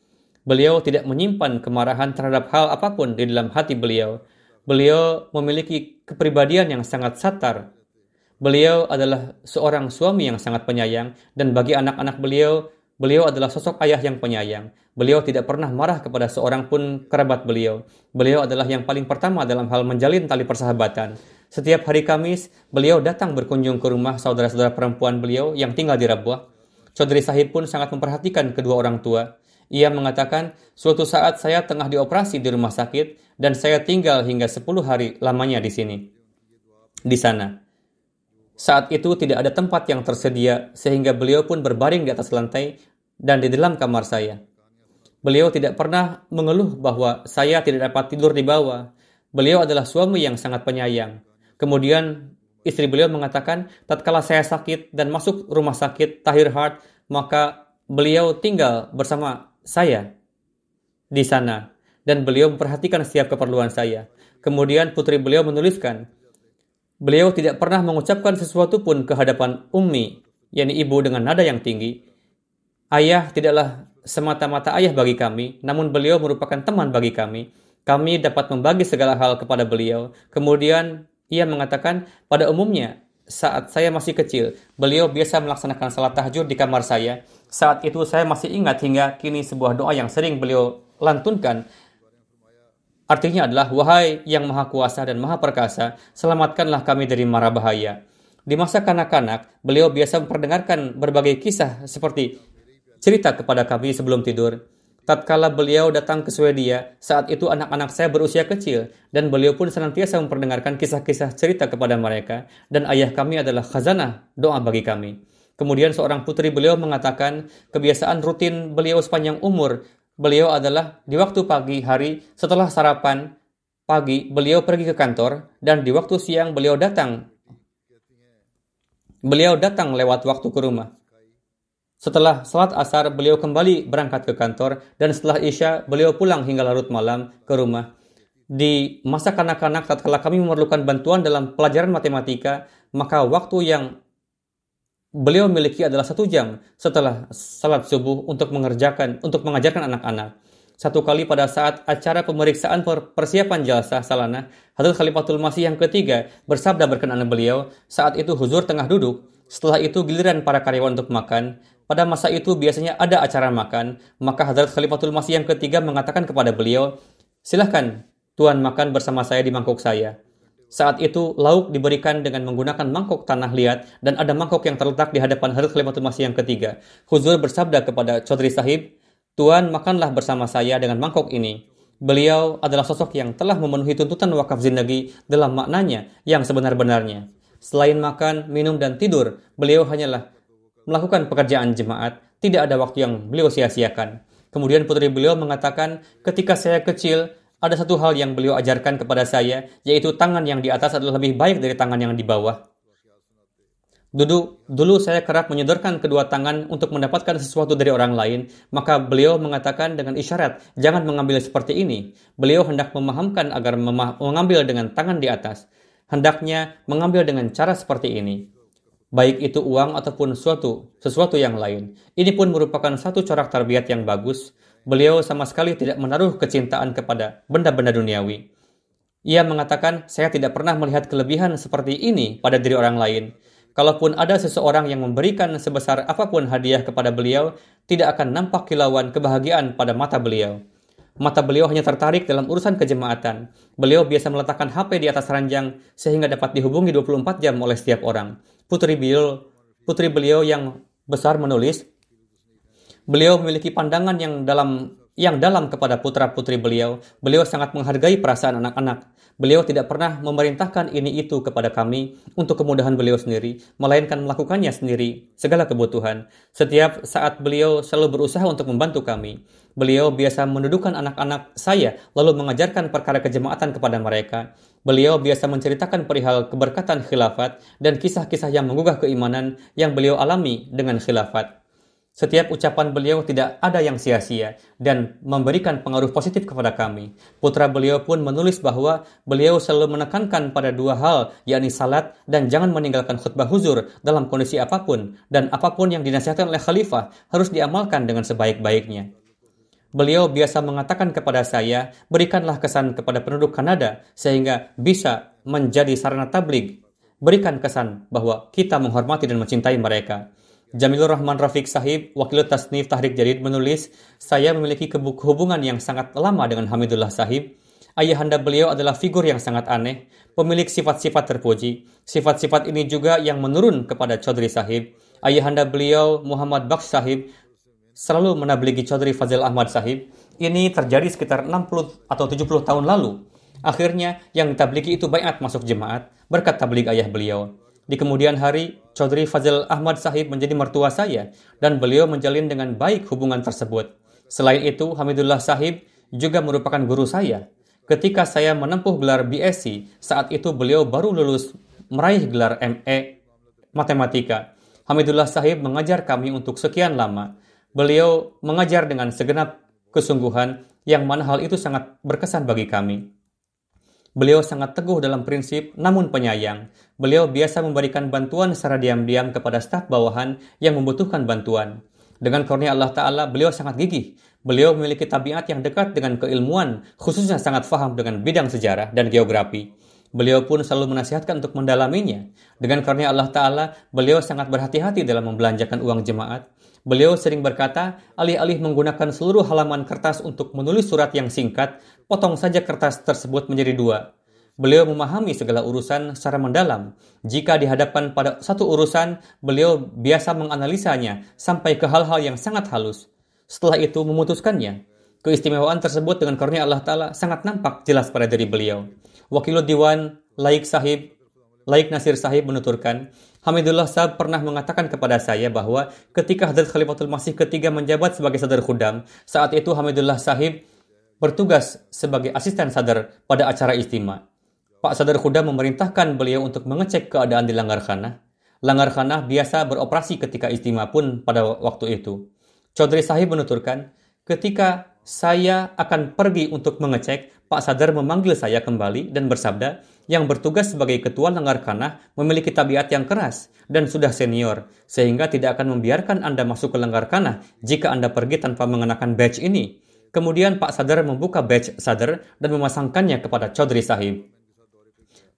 Beliau tidak menyimpan kemarahan terhadap hal apa pun di dalam hati beliau. Beliau memiliki kepribadian yang sangat satar. Beliau adalah seorang suami yang sangat penyayang dan bagi anak-anak beliau, beliau adalah sosok ayah yang penyayang. Beliau tidak pernah marah kepada seorang pun kerabat beliau. Beliau adalah yang paling pertama dalam hal menjalin tali persahabatan. Setiap hari Kamis, beliau datang berkunjung ke rumah saudara-saudara perempuan beliau yang tinggal di Rabuah. Saudari Sahib pun sangat memperhatikan kedua orang tua. Ia mengatakan, suatu saat saya tengah dioperasi di rumah sakit dan saya tinggal hingga 10 hari lamanya di sini. Di sana. Saat itu tidak ada tempat yang tersedia sehingga beliau pun berbaring di atas lantai dan di dalam kamar saya. Beliau tidak pernah mengeluh bahwa saya tidak dapat tidur di bawah. Beliau adalah suami yang sangat penyayang. Kemudian istri beliau mengatakan, tatkala saya sakit dan masuk rumah sakit Tahir Heart, maka beliau tinggal bersama saya di sana dan beliau memperhatikan setiap keperluan saya. Kemudian putri beliau menuliskan, beliau tidak pernah mengucapkan sesuatu pun ke hadapan Ummi, yakni ibu dengan nada yang tinggi. Ayah tidaklah semata-mata ayah bagi kami, namun beliau merupakan teman bagi kami. Kami dapat membagi segala hal kepada beliau. Kemudian ia mengatakan, pada umumnya saat saya masih kecil, beliau biasa melaksanakan salat tahajud di kamar saya. Saat itu saya masih ingat hingga kini sebuah doa yang sering beliau lantunkan. Artinya adalah, Wahai yang maha kuasa dan maha perkasa, selamatkanlah kami dari mara bahaya. Di masa kanak-kanak, beliau biasa memperdengarkan berbagai kisah seperti cerita kepada kami sebelum tidur. Tatkala beliau datang ke Swedia, saat itu anak-anak saya berusia kecil, dan beliau pun senantiasa memperdengarkan kisah-kisah cerita kepada mereka, dan ayah kami adalah khazanah doa bagi kami. Kemudian seorang putri beliau mengatakan kebiasaan rutin beliau sepanjang umur beliau adalah di waktu pagi hari setelah sarapan pagi beliau pergi ke kantor dan di waktu siang beliau datang beliau datang lewat waktu ke rumah. Setelah salat asar, beliau kembali berangkat ke kantor, dan setelah isya, beliau pulang hingga larut malam ke rumah. Di masa kanak-kanak, tatkala kami memerlukan bantuan dalam pelajaran matematika, maka waktu yang beliau miliki adalah satu jam setelah salat subuh untuk mengerjakan untuk mengajarkan anak-anak. Satu kali pada saat acara pemeriksaan persiapan jalsa salana, Hadrat Khalifatul Masih yang ketiga bersabda berkenaan beliau, saat itu Huzur tengah duduk, Setelah itu giliran para karyawan untuk makan. Pada masa itu biasanya ada acara makan, maka Hadrat Khalifatul Masih yang ketiga mengatakan kepada beliau, Silahkan, Tuan makan bersama saya di mangkuk saya. Saat itu, lauk diberikan dengan menggunakan mangkok tanah liat dan ada mangkok yang terletak di hadapan Hadrat Khalifatul Masih yang ketiga. Huzur bersabda kepada Chaudhry Sahib, Tuan makanlah bersama saya dengan mangkok ini. Beliau adalah sosok yang telah memenuhi tuntutan wakaf zindagi dalam maknanya yang sebenar-benarnya. Selain makan, minum, dan tidur, beliau hanyalah melakukan pekerjaan jemaat, tidak ada waktu yang beliau sia-siakan. Kemudian putri beliau mengatakan, ketika saya kecil, ada satu hal yang beliau ajarkan kepada saya, yaitu tangan yang di atas adalah lebih baik dari tangan yang di bawah. Dulu, dulu saya kerap menyodorkan kedua tangan untuk mendapatkan sesuatu dari orang lain, maka beliau mengatakan dengan isyarat, jangan mengambil seperti ini. Beliau hendak memahamkan agar mengambil dengan tangan di atas. Hendaknya mengambil dengan cara seperti ini. Baik itu uang ataupun suatu, sesuatu yang lain. Ini pun merupakan satu corak tarbiyat yang bagus, beliau sama sekali tidak menaruh kecintaan kepada benda-benda duniawi. Ia mengatakan, saya tidak pernah melihat kelebihan seperti ini pada diri orang lain. Kalaupun ada seseorang yang memberikan sebesar apa pun hadiah kepada beliau, tidak akan nampak kilauan kebahagiaan pada mata beliau. Mata beliau hanya tertarik dalam urusan kejemaatan. Beliau biasa meletakkan HP di atas ranjang sehingga dapat dihubungi 24 jam oleh setiap orang. Putri beliau, putri beliau yang besar menulis, Beliau memiliki pandangan yang dalam yang dalam kepada putra-putri beliau. Beliau sangat menghargai perasaan anak-anak. Beliau tidak pernah memerintahkan ini itu kepada kami untuk kemudahan beliau sendiri, melainkan melakukannya sendiri, segala kebutuhan. Setiap saat beliau selalu berusaha untuk membantu kami. Beliau biasa mendudukkan anak-anak saya, lalu mengajarkan perkara kejemaatan kepada mereka. Beliau biasa menceritakan perihal keberkatan khilafat dan kisah-kisah yang menggugah keimanan yang beliau alami dengan khilafat. Setiap ucapan beliau tidak ada yang sia-sia dan memberikan pengaruh positif kepada kami. Putra beliau pun menulis bahwa beliau selalu menekankan pada dua hal, yakni salat dan jangan meninggalkan khutbah huzur dalam kondisi apa pun, dan apa pun yang dinasihatkan oleh khalifah harus diamalkan dengan sebaik-baiknya. Beliau biasa mengatakan kepada saya, berikanlah kesan kepada penduduk Kanada sehingga bisa menjadi sarana tablig. Berikan kesan bahwa kita menghormati dan mencintai mereka. Jamilur Rahman Rafiq Sahib, Wakil Tasnif Tahrik Jadid menulis, saya memiliki hubungan yang sangat lama dengan Hamidullah Sahib. Ayahanda beliau adalah figur yang sangat aneh, pemilik sifat-sifat terpuji. Sifat-sifat ini juga yang menurun kepada Chaudhry Sahib. Ayahanda beliau, Muhammad Baksh Sahib, selalu menabligi Chaudhry Fazil Ahmad Sahib. Ini terjadi sekitar 60 atau 70 tahun lalu. Akhirnya, yang ditabligi itu bayat masuk jemaat berkat tablig ayah beliau. Di kemudian hari, Chaudhry Fazil Ahmad Sahib menjadi mertua saya dan beliau menjalin dengan baik hubungan tersebut. Selain itu, Hamidullah Sahib juga merupakan guru saya. Ketika saya menempuh gelar BSc, saat itu beliau baru lulus meraih gelar ME Matematika. Hamidullah Sahib mengajar kami untuk sekian lama. Beliau mengajar dengan segenap kesungguhan yang mana hal itu sangat berkesan bagi kami. Beliau sangat teguh dalam prinsip, namun penyayang. Beliau biasa memberikan bantuan secara diam-diam kepada staf bawahan yang membutuhkan bantuan. Dengan karunia Allah Ta'ala, beliau sangat gigih. Beliau memiliki tabiat yang dekat dengan keilmuan, khususnya sangat faham dengan bidang sejarah dan geografi. Beliau pun selalu menasihatkan untuk mendalaminya. Dengan karunia Allah Ta'ala, beliau sangat berhati-hati dalam membelanjakan uang jemaat. Beliau sering berkata, alih-alih menggunakan seluruh halaman kertas untuk menulis surat yang singkat, potong saja kertas tersebut menjadi dua. Beliau memahami segala urusan secara mendalam. Jika dihadapkan pada satu urusan, beliau biasa menganalisanya sampai ke hal-hal yang sangat halus. Setelah itu memutuskannya. Keistimewaan tersebut dengan karunia Allah Ta'ala sangat nampak jelas pada diri beliau. Wakil Diwan Laik Sahib Laik Nasir Sahib menuturkan, Hamidullah Sahib pernah mengatakan kepada saya bahwa ketika Hadrat Khalifatul Masih ketiga menjabat sebagai sadar khudam, saat itu Hamidullah Sahib bertugas sebagai asisten sadar pada acara istimewa. Pak Sadar Khudam memerintahkan beliau untuk mengecek keadaan di Langgar Khanah. Langgar Khanah biasa beroperasi ketika istimewa pun pada waktu itu. Chaudhry Sahib menuturkan, ketika saya akan pergi untuk mengecek, Pak Sadar memanggil saya kembali dan bersabda, yang bertugas sebagai ketua Langgar Kanah memiliki tabiat yang keras dan sudah senior, sehingga tidak akan membiarkan Anda masuk ke Langgar Kanah jika Anda pergi tanpa mengenakan badge ini. Kemudian Pak Sadar membuka badge Sadar dan memasangkannya kepada Chaudhry Sahib.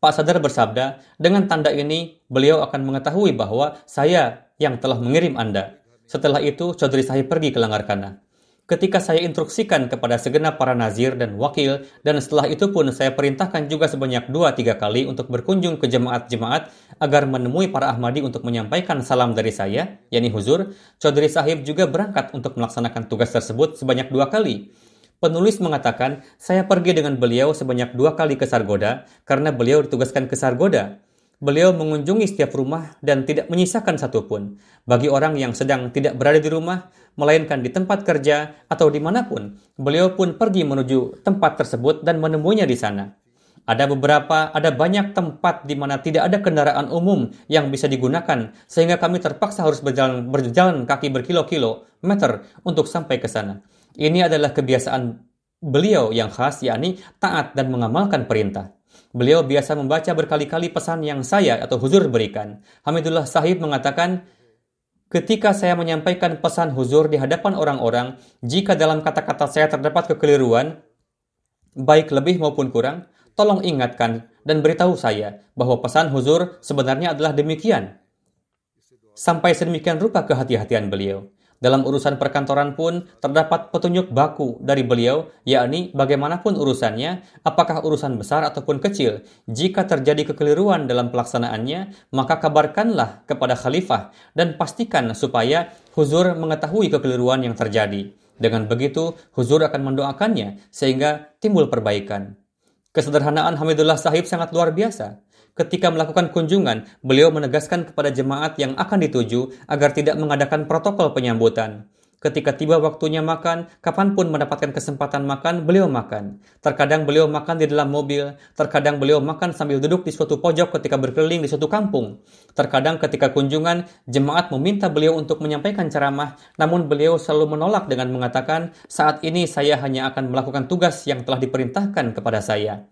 Pak Sadar bersabda, dengan tanda ini beliau akan mengetahui bahwa saya yang telah mengirim Anda. Setelah itu, Chaudhry Sahib pergi ke Langarkana. Ketika saya instruksikan kepada segenap para nazir dan wakil, dan setelah itu pun saya perintahkan juga sebanyak dua tiga kali untuk berkunjung ke jemaat-jemaat agar menemui para Ahmadi untuk menyampaikan salam dari saya, yakni huzur, Chaudhry Sahib juga berangkat untuk melaksanakan tugas tersebut sebanyak dua kali. Penulis mengatakan, saya pergi dengan beliau sebanyak dua kali ke Sargoda karena beliau ditugaskan ke Sargoda. Beliau mengunjungi setiap rumah dan tidak menyisakan satupun. Bagi orang yang sedang tidak berada di rumah, melainkan di tempat kerja atau di mana pun, beliau pun pergi menuju tempat tersebut dan menemuinya di sana. Ada beberapa, ada banyak tempat di mana tidak ada kendaraan umum yang bisa digunakan, sehingga kami terpaksa harus berjalan, berjalan kaki berkilo-kilo meter untuk sampai ke sana. Ini adalah kebiasaan beliau yang khas, yakni taat dan mengamalkan perintah. Beliau biasa membaca berkali-kali pesan yang saya atau huzur berikan. Hamidullah Sahib mengatakan, Ketika saya menyampaikan pesan huzur di hadapan orang-orang, jika dalam kata-kata saya terdapat kekeliruan, baik lebih maupun kurang, tolong ingatkan dan beritahu saya bahwa pesan huzur sebenarnya adalah demikian. Sampai sedemikian rupa kehati-hatian beliau. Dalam urusan perkantoran pun terdapat petunjuk baku dari beliau, yakni bagaimanapun urusannya, apakah urusan besar ataupun kecil. Jika terjadi kekeliruan dalam pelaksanaannya, maka kabarkanlah kepada khalifah dan pastikan supaya huzur mengetahui kekeliruan yang terjadi. Dengan begitu, huzur akan mendoakannya sehingga timbul perbaikan. Kesederhanaan Hamidullah Sahib sangat luar biasa. Ketika melakukan kunjungan, beliau menegaskan kepada jemaat yang akan dituju agar tidak mengadakan protokol penyambutan. Ketika tiba waktunya makan, kapan pun mendapatkan kesempatan makan, beliau makan. Terkadang beliau makan di dalam mobil, terkadang beliau makan sambil duduk di suatu pojok ketika berkeliling di suatu kampung. Terkadang ketika kunjungan, jemaat meminta beliau untuk menyampaikan ceramah, namun beliau selalu menolak dengan mengatakan, saat ini saya hanya akan melakukan tugas yang telah diperintahkan kepada saya.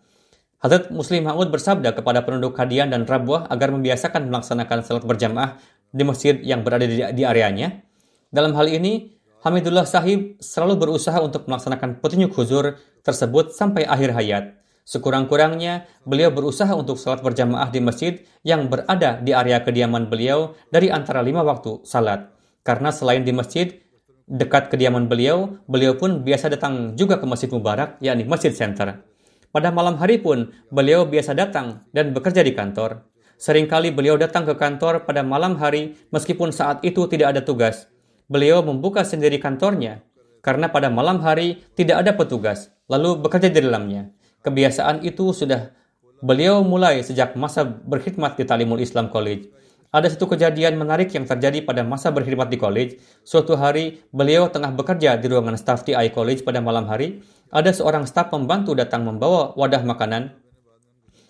Hadrat Muslim Mahmud bersabda kepada penduduk Hadian dan Rabuah agar membiasakan melaksanakan salat berjamaah di masjid yang berada di, di areanya. Dalam hal ini, Hamidullah Sahib selalu berusaha untuk melaksanakan petunjuk huzur tersebut sampai akhir hayat. Sekurang-kurangnya, beliau berusaha untuk salat berjamaah di masjid yang berada di area kediaman beliau dari antara lima waktu salat. Karena selain di masjid, dekat kediaman beliau, beliau pun biasa datang juga ke Masjid Mubarak, yakni Masjid Center. Pada malam hari pun, beliau biasa datang dan bekerja di kantor. Seringkali beliau datang ke kantor pada malam hari meskipun saat itu tidak ada tugas. Beliau membuka sendiri kantornya karena pada malam hari tidak ada petugas, lalu bekerja di dalamnya. Kebiasaan itu sudah beliau mulai sejak masa berkhidmat di Talimul Islam College. Ada satu kejadian menarik yang terjadi pada masa berkhidmat di college. Suatu hari, beliau tengah bekerja di ruangan staf TI College pada malam hari ada seorang staf pembantu datang membawa wadah makanan.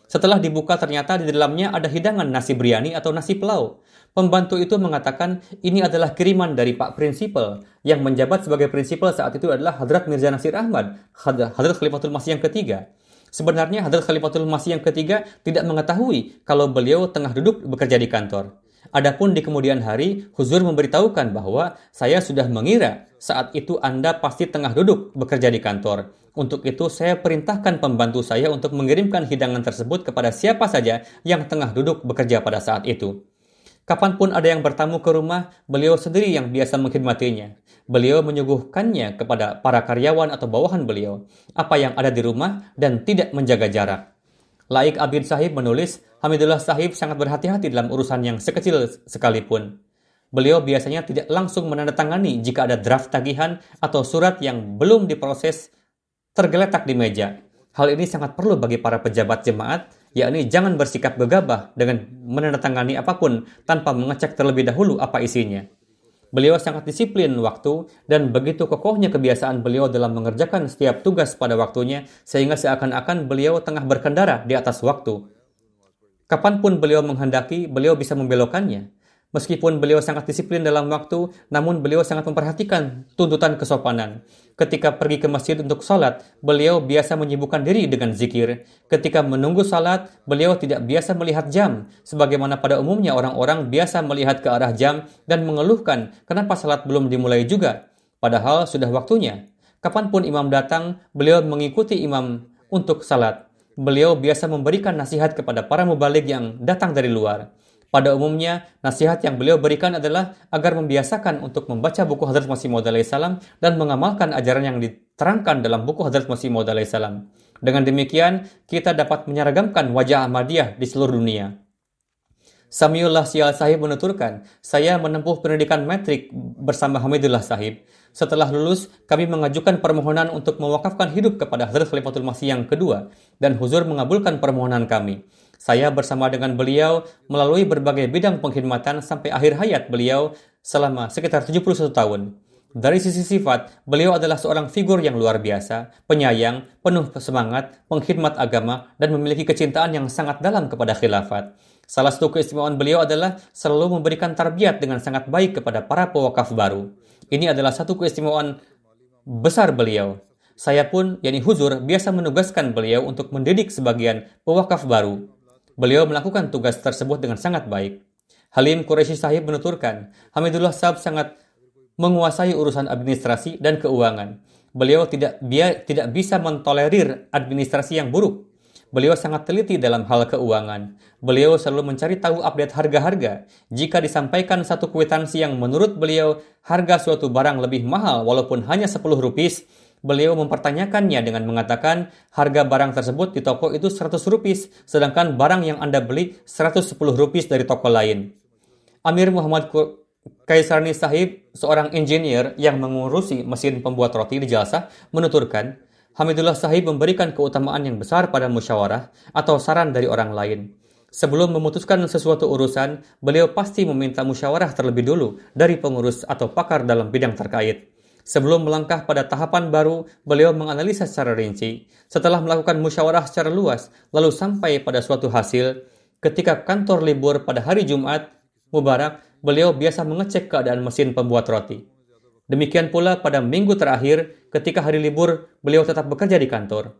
Setelah dibuka ternyata di dalamnya ada hidangan nasi biryani atau nasi pelau. Pembantu itu mengatakan ini adalah kiriman dari Pak Prinsipal yang menjabat sebagai prinsipal saat itu adalah Hadrat Mirza Nasir Ahmad, Hadrat Khalifatul Masih yang ketiga. Sebenarnya Hadrat Khalifatul Masih yang ketiga tidak mengetahui kalau beliau tengah duduk bekerja di kantor. Adapun di kemudian hari, Huzur memberitahukan bahwa saya sudah mengira saat itu Anda pasti tengah duduk bekerja di kantor. Untuk itu, saya perintahkan pembantu saya untuk mengirimkan hidangan tersebut kepada siapa saja yang tengah duduk bekerja pada saat itu. Kapan pun ada yang bertamu ke rumah, beliau sendiri yang biasa mengkhidmatinya. Beliau menyuguhkannya kepada para karyawan atau bawahan beliau, apa yang ada di rumah dan tidak menjaga jarak. Laik Abid Sahib menulis, Hamidullah Sahib sangat berhati-hati dalam urusan yang sekecil sekalipun. Beliau biasanya tidak langsung menandatangani jika ada draft tagihan atau surat yang belum diproses tergeletak di meja. Hal ini sangat perlu bagi para pejabat jemaat, yakni jangan bersikap gegabah dengan menandatangani apa pun tanpa mengecek terlebih dahulu apa isinya. Beliau sangat disiplin waktu dan begitu kokohnya kebiasaan beliau dalam mengerjakan setiap tugas pada waktunya sehingga seakan-akan beliau tengah berkendara di atas waktu. Kapan pun beliau menghendaki, beliau bisa membelokkannya. Meskipun beliau sangat disiplin dalam waktu, namun beliau sangat memperhatikan tuntutan kesopanan. Ketika pergi ke masjid untuk sholat, beliau biasa menyibukkan diri dengan zikir. Ketika menunggu sholat, beliau tidak biasa melihat jam, sebagaimana pada umumnya orang-orang biasa melihat ke arah jam dan mengeluhkan kenapa sholat belum dimulai juga, padahal sudah waktunya. Kapan pun imam datang, beliau mengikuti imam untuk salat. beliau biasa memberikan nasihat kepada para mubalik yang datang dari luar. Pada umumnya, nasihat yang beliau berikan adalah agar membiasakan untuk membaca buku Hadrat Masih Maud salam dan mengamalkan ajaran yang diterangkan dalam buku Hadrat Masih Maud salam. Dengan demikian, kita dapat menyeragamkan wajah Ahmadiyah di seluruh dunia. Samiullah Sial Sahib menuturkan, saya menempuh pendidikan metrik bersama Hamidullah Sahib. Setelah lulus, kami mengajukan permohonan untuk mewakafkan hidup kepada Hazrat Khalifatul Masih yang kedua, dan Huzur mengabulkan permohonan kami. Saya bersama dengan beliau melalui berbagai bidang pengkhidmatan sampai akhir hayat beliau selama sekitar 71 tahun. Dari sisi sifat, beliau adalah seorang figur yang luar biasa, penyayang, penuh semangat, pengkhidmat agama, dan memiliki kecintaan yang sangat dalam kepada khilafat. Salah satu keistimewaan beliau adalah selalu memberikan tarbiat dengan sangat baik kepada para pewakaf baru. Ini adalah satu keistimewaan besar beliau. Saya pun, yakni Huzur, biasa menugaskan beliau untuk mendidik sebagian pewakaf baru. Beliau melakukan tugas tersebut dengan sangat baik. Halim Quraisy Sahib menuturkan, Hamidullah Sahib sangat menguasai urusan administrasi dan keuangan. Beliau tidak biar, tidak bisa mentolerir administrasi yang buruk. Beliau sangat teliti dalam hal keuangan. Beliau selalu mencari tahu update harga-harga. Jika disampaikan satu kwitansi yang menurut beliau harga suatu barang lebih mahal walaupun hanya 10 rupiah, beliau mempertanyakannya dengan mengatakan harga barang tersebut di toko itu 100 rupiah, sedangkan barang yang Anda beli 110 rupiah dari toko lain. Amir Muhammad Kaisarni Sahib, seorang engineer yang mengurusi mesin pembuat roti di Jalsa, menuturkan, Hamidullah Sahib memberikan keutamaan yang besar pada musyawarah atau saran dari orang lain. Sebelum memutuskan sesuatu urusan, beliau pasti meminta musyawarah terlebih dulu dari pengurus atau pakar dalam bidang terkait. Sebelum melangkah pada tahapan baru, beliau menganalisa secara rinci. Setelah melakukan musyawarah secara luas, lalu sampai pada suatu hasil, ketika kantor libur pada hari Jumat, Mubarak, beliau biasa mengecek keadaan mesin pembuat roti. Demikian pula pada minggu terakhir, ketika hari libur, beliau tetap bekerja di kantor.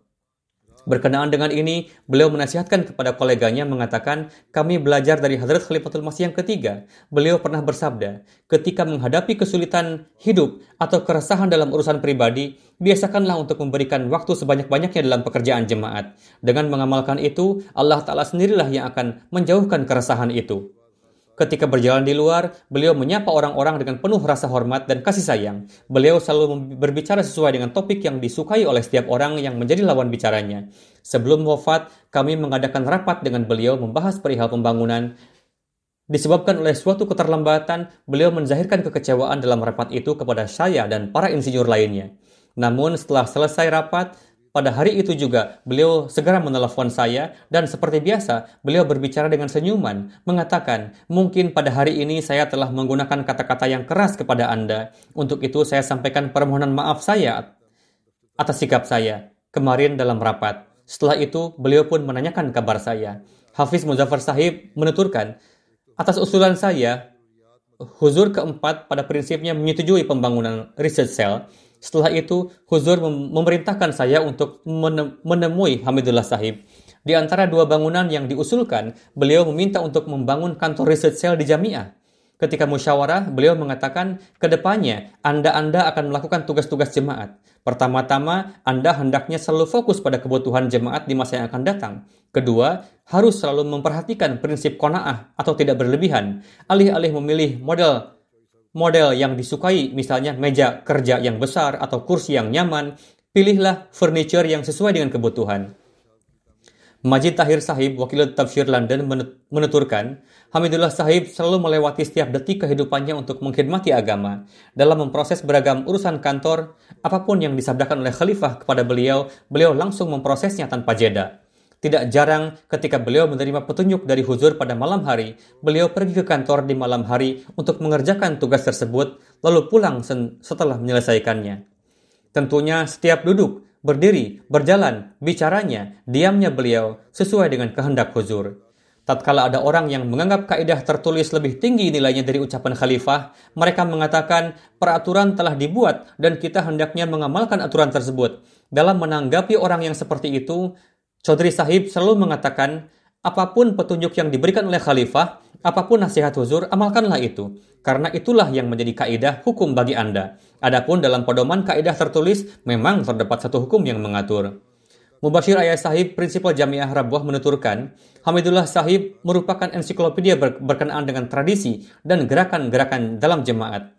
Berkenaan dengan ini, beliau menasihatkan kepada koleganya mengatakan, kami belajar dari Hadrat Khalifatul Masih yang ketiga. Beliau pernah bersabda, ketika menghadapi kesulitan hidup atau keresahan dalam urusan pribadi, biasakanlah untuk memberikan waktu sebanyak-banyaknya dalam pekerjaan jemaat. Dengan mengamalkan itu, Allah Ta'ala sendirilah yang akan menjauhkan keresahan itu. Ketika berjalan di luar, beliau menyapa orang-orang dengan penuh rasa hormat dan kasih sayang. Beliau selalu berbicara sesuai dengan topik yang disukai oleh setiap orang yang menjadi lawan bicaranya. Sebelum wafat, kami mengadakan rapat dengan beliau membahas perihal pembangunan. Disebabkan oleh suatu keterlambatan, beliau menzahirkan kekecewaan dalam rapat itu kepada saya dan para insinyur lainnya. Namun setelah selesai rapat, pada hari itu juga beliau segera menelepon saya dan seperti biasa beliau berbicara dengan senyuman mengatakan mungkin pada hari ini saya telah menggunakan kata-kata yang keras kepada Anda. Untuk itu saya sampaikan permohonan maaf saya atas sikap saya kemarin dalam rapat. Setelah itu beliau pun menanyakan kabar saya. Hafiz Muzaffar Sahib menuturkan atas usulan saya Huzur keempat pada prinsipnya menyetujui pembangunan research cell setelah itu, Huzur memerintahkan saya untuk menemui Hamidullah Sahib. Di antara dua bangunan yang diusulkan, beliau meminta untuk membangun kantor research cell di Jamiah. Ketika musyawarah, beliau mengatakan, ke depannya Anda-Anda akan melakukan tugas-tugas jemaat. Pertama-tama, Anda hendaknya selalu fokus pada kebutuhan jemaat di masa yang akan datang. Kedua, harus selalu memperhatikan prinsip kona'ah atau tidak berlebihan, alih-alih memilih model model yang disukai, misalnya meja kerja yang besar atau kursi yang nyaman, pilihlah furniture yang sesuai dengan kebutuhan. Majid Tahir Sahib, wakil tafsir London, menuturkan, Hamidullah Sahib selalu melewati setiap detik kehidupannya untuk mengkhidmati agama. Dalam memproses beragam urusan kantor, apa pun yang disabdakan oleh khalifah kepada beliau, beliau langsung memprosesnya tanpa jeda. Tidak jarang ketika beliau menerima petunjuk dari huzur pada malam hari, beliau pergi ke kantor di malam hari untuk mengerjakan tugas tersebut, lalu pulang setelah menyelesaikannya. Tentunya setiap duduk, berdiri, berjalan, bicaranya, diamnya beliau sesuai dengan kehendak huzur. Tatkala ada orang yang menganggap kaidah tertulis lebih tinggi nilainya dari ucapan khalifah, mereka mengatakan peraturan telah dibuat dan kita hendaknya mengamalkan aturan tersebut. Dalam menanggapi orang yang seperti itu, Chaudhry Sahib selalu mengatakan, apa pun petunjuk yang diberikan oleh khalifah, apa pun nasihat huzur, amalkanlah itu. Karena itulah yang menjadi kaidah hukum bagi Anda. Adapun dalam pedoman kaidah tertulis, memang terdapat satu hukum yang mengatur. Mubashir Ayah Sahib, prinsipal Jamiah Rabuah menuturkan, Hamidullah Sahib merupakan ensiklopedia berkenaan dengan tradisi dan gerakan-gerakan dalam jemaat.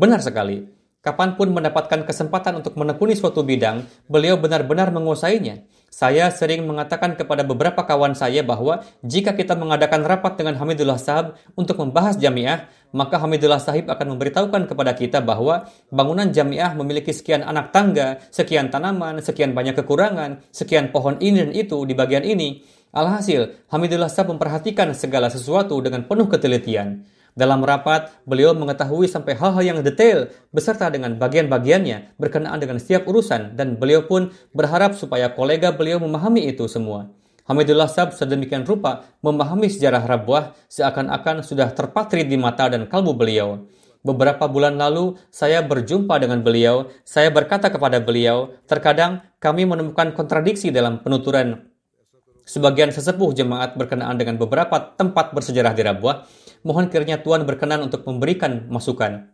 Benar sekali. Kapan pun mendapatkan kesempatan untuk menekuni suatu bidang, beliau benar-benar menguasainya. Saya sering mengatakan kepada beberapa kawan saya bahwa jika kita mengadakan rapat dengan Hamidullah Sahib untuk membahas jamiah, maka Hamidullah Sahib akan memberitahukan kepada kita bahwa bangunan jamiah memiliki sekian anak tangga, sekian tanaman, sekian banyak kekurangan, sekian pohon ini dan itu di bagian ini. Alhasil, Hamidullah Sahib memperhatikan segala sesuatu dengan penuh ketelitian. Dalam rapat, beliau mengetahui sampai hal-hal yang detail beserta dengan bagian-bagiannya berkenaan dengan setiap urusan dan beliau pun berharap supaya kolega beliau memahami itu semua. Hamidullah Sab sedemikian rupa memahami sejarah Rabuah seakan-akan sudah terpatri di mata dan kalbu beliau. Beberapa bulan lalu, saya berjumpa dengan beliau. Saya berkata kepada beliau, terkadang kami menemukan kontradiksi dalam penuturan sebagian sesepuh jemaat berkenaan dengan beberapa tempat bersejarah di Rabuah Mohon kiranya Tuhan berkenan untuk memberikan masukan.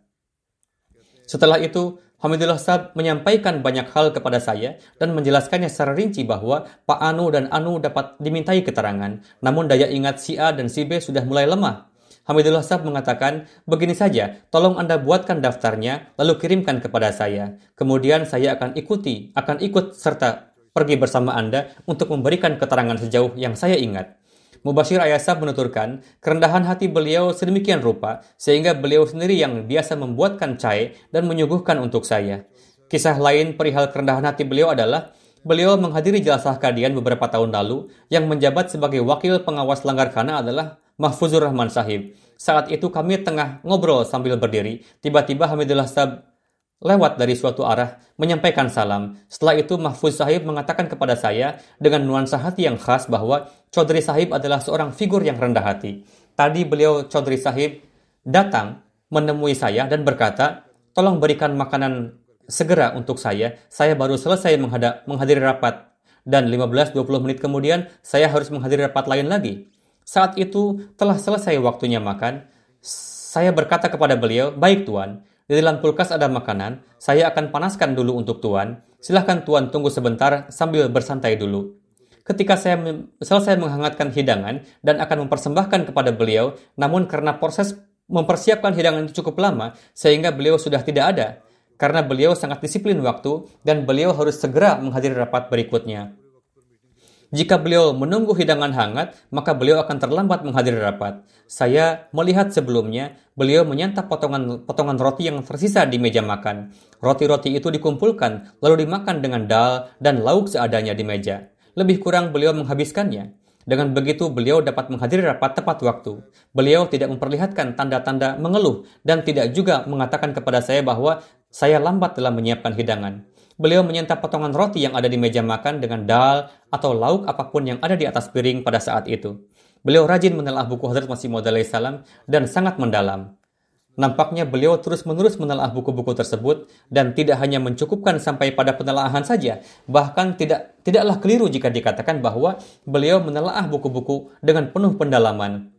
Setelah itu, Hamidullah Sab menyampaikan banyak hal kepada saya dan menjelaskannya secara rinci bahwa Pak Anu dan Anu dapat dimintai keterangan, namun daya ingat si A dan si B sudah mulai lemah. Hamidullah Sab mengatakan, begini saja, tolong Anda buatkan daftarnya, lalu kirimkan kepada saya. Kemudian saya akan ikuti, akan ikut serta pergi bersama Anda untuk memberikan keterangan sejauh yang saya ingat. Mubashir Ayasab menuturkan, kerendahan hati beliau sedemikian rupa sehingga beliau sendiri yang biasa membuatkan cai dan menyuguhkan untuk saya. Kisah lain perihal kerendahan hati beliau adalah beliau menghadiri jelasah kadian beberapa tahun lalu yang menjabat sebagai wakil pengawas langgar kana adalah Mahfuzur Rahman Sahib. Saat itu kami tengah ngobrol sambil berdiri, tiba-tiba Hamidullah Sahib lewat dari suatu arah, menyampaikan salam. Setelah itu Mahfuz Sahib mengatakan kepada saya dengan nuansa hati yang khas bahwa Chaudhry Sahib adalah seorang figur yang rendah hati. Tadi beliau Chaudhry Sahib datang menemui saya dan berkata, tolong berikan makanan segera untuk saya. Saya baru selesai menghadiri rapat dan 15-20 menit kemudian saya harus menghadiri rapat lain lagi. Saat itu telah selesai waktunya makan. Saya berkata kepada beliau, baik tuan, di dalam kulkas ada makanan, saya akan panaskan dulu untuk Tuan. Silahkan Tuan tunggu sebentar sambil bersantai dulu. Ketika saya selesai menghangatkan hidangan dan akan mempersembahkan kepada beliau, namun karena proses mempersiapkan hidangan itu cukup lama, sehingga beliau sudah tidak ada. Karena beliau sangat disiplin waktu dan beliau harus segera menghadiri rapat berikutnya. Jika beliau menunggu hidangan hangat, maka beliau akan terlambat menghadiri rapat. Saya melihat sebelumnya, beliau menyantap potongan-potongan roti yang tersisa di meja makan. Roti-roti itu dikumpulkan, lalu dimakan dengan dal dan lauk seadanya di meja. Lebih kurang beliau menghabiskannya. Dengan begitu, beliau dapat menghadiri rapat tepat waktu. Beliau tidak memperlihatkan tanda-tanda mengeluh dan tidak juga mengatakan kepada saya bahwa saya lambat dalam menyiapkan hidangan. Beliau menyantap potongan roti yang ada di meja makan dengan dal atau lauk apa pun yang ada di atas piring pada saat itu. Beliau rajin menelaah buku Hadrat Masih Maud salam dan sangat mendalam. Nampaknya beliau terus-menerus menelaah buku-buku tersebut dan tidak hanya mencukupkan sampai pada penelaahan saja, bahkan tidak tidaklah keliru jika dikatakan bahwa beliau menelaah buku-buku dengan penuh pendalaman.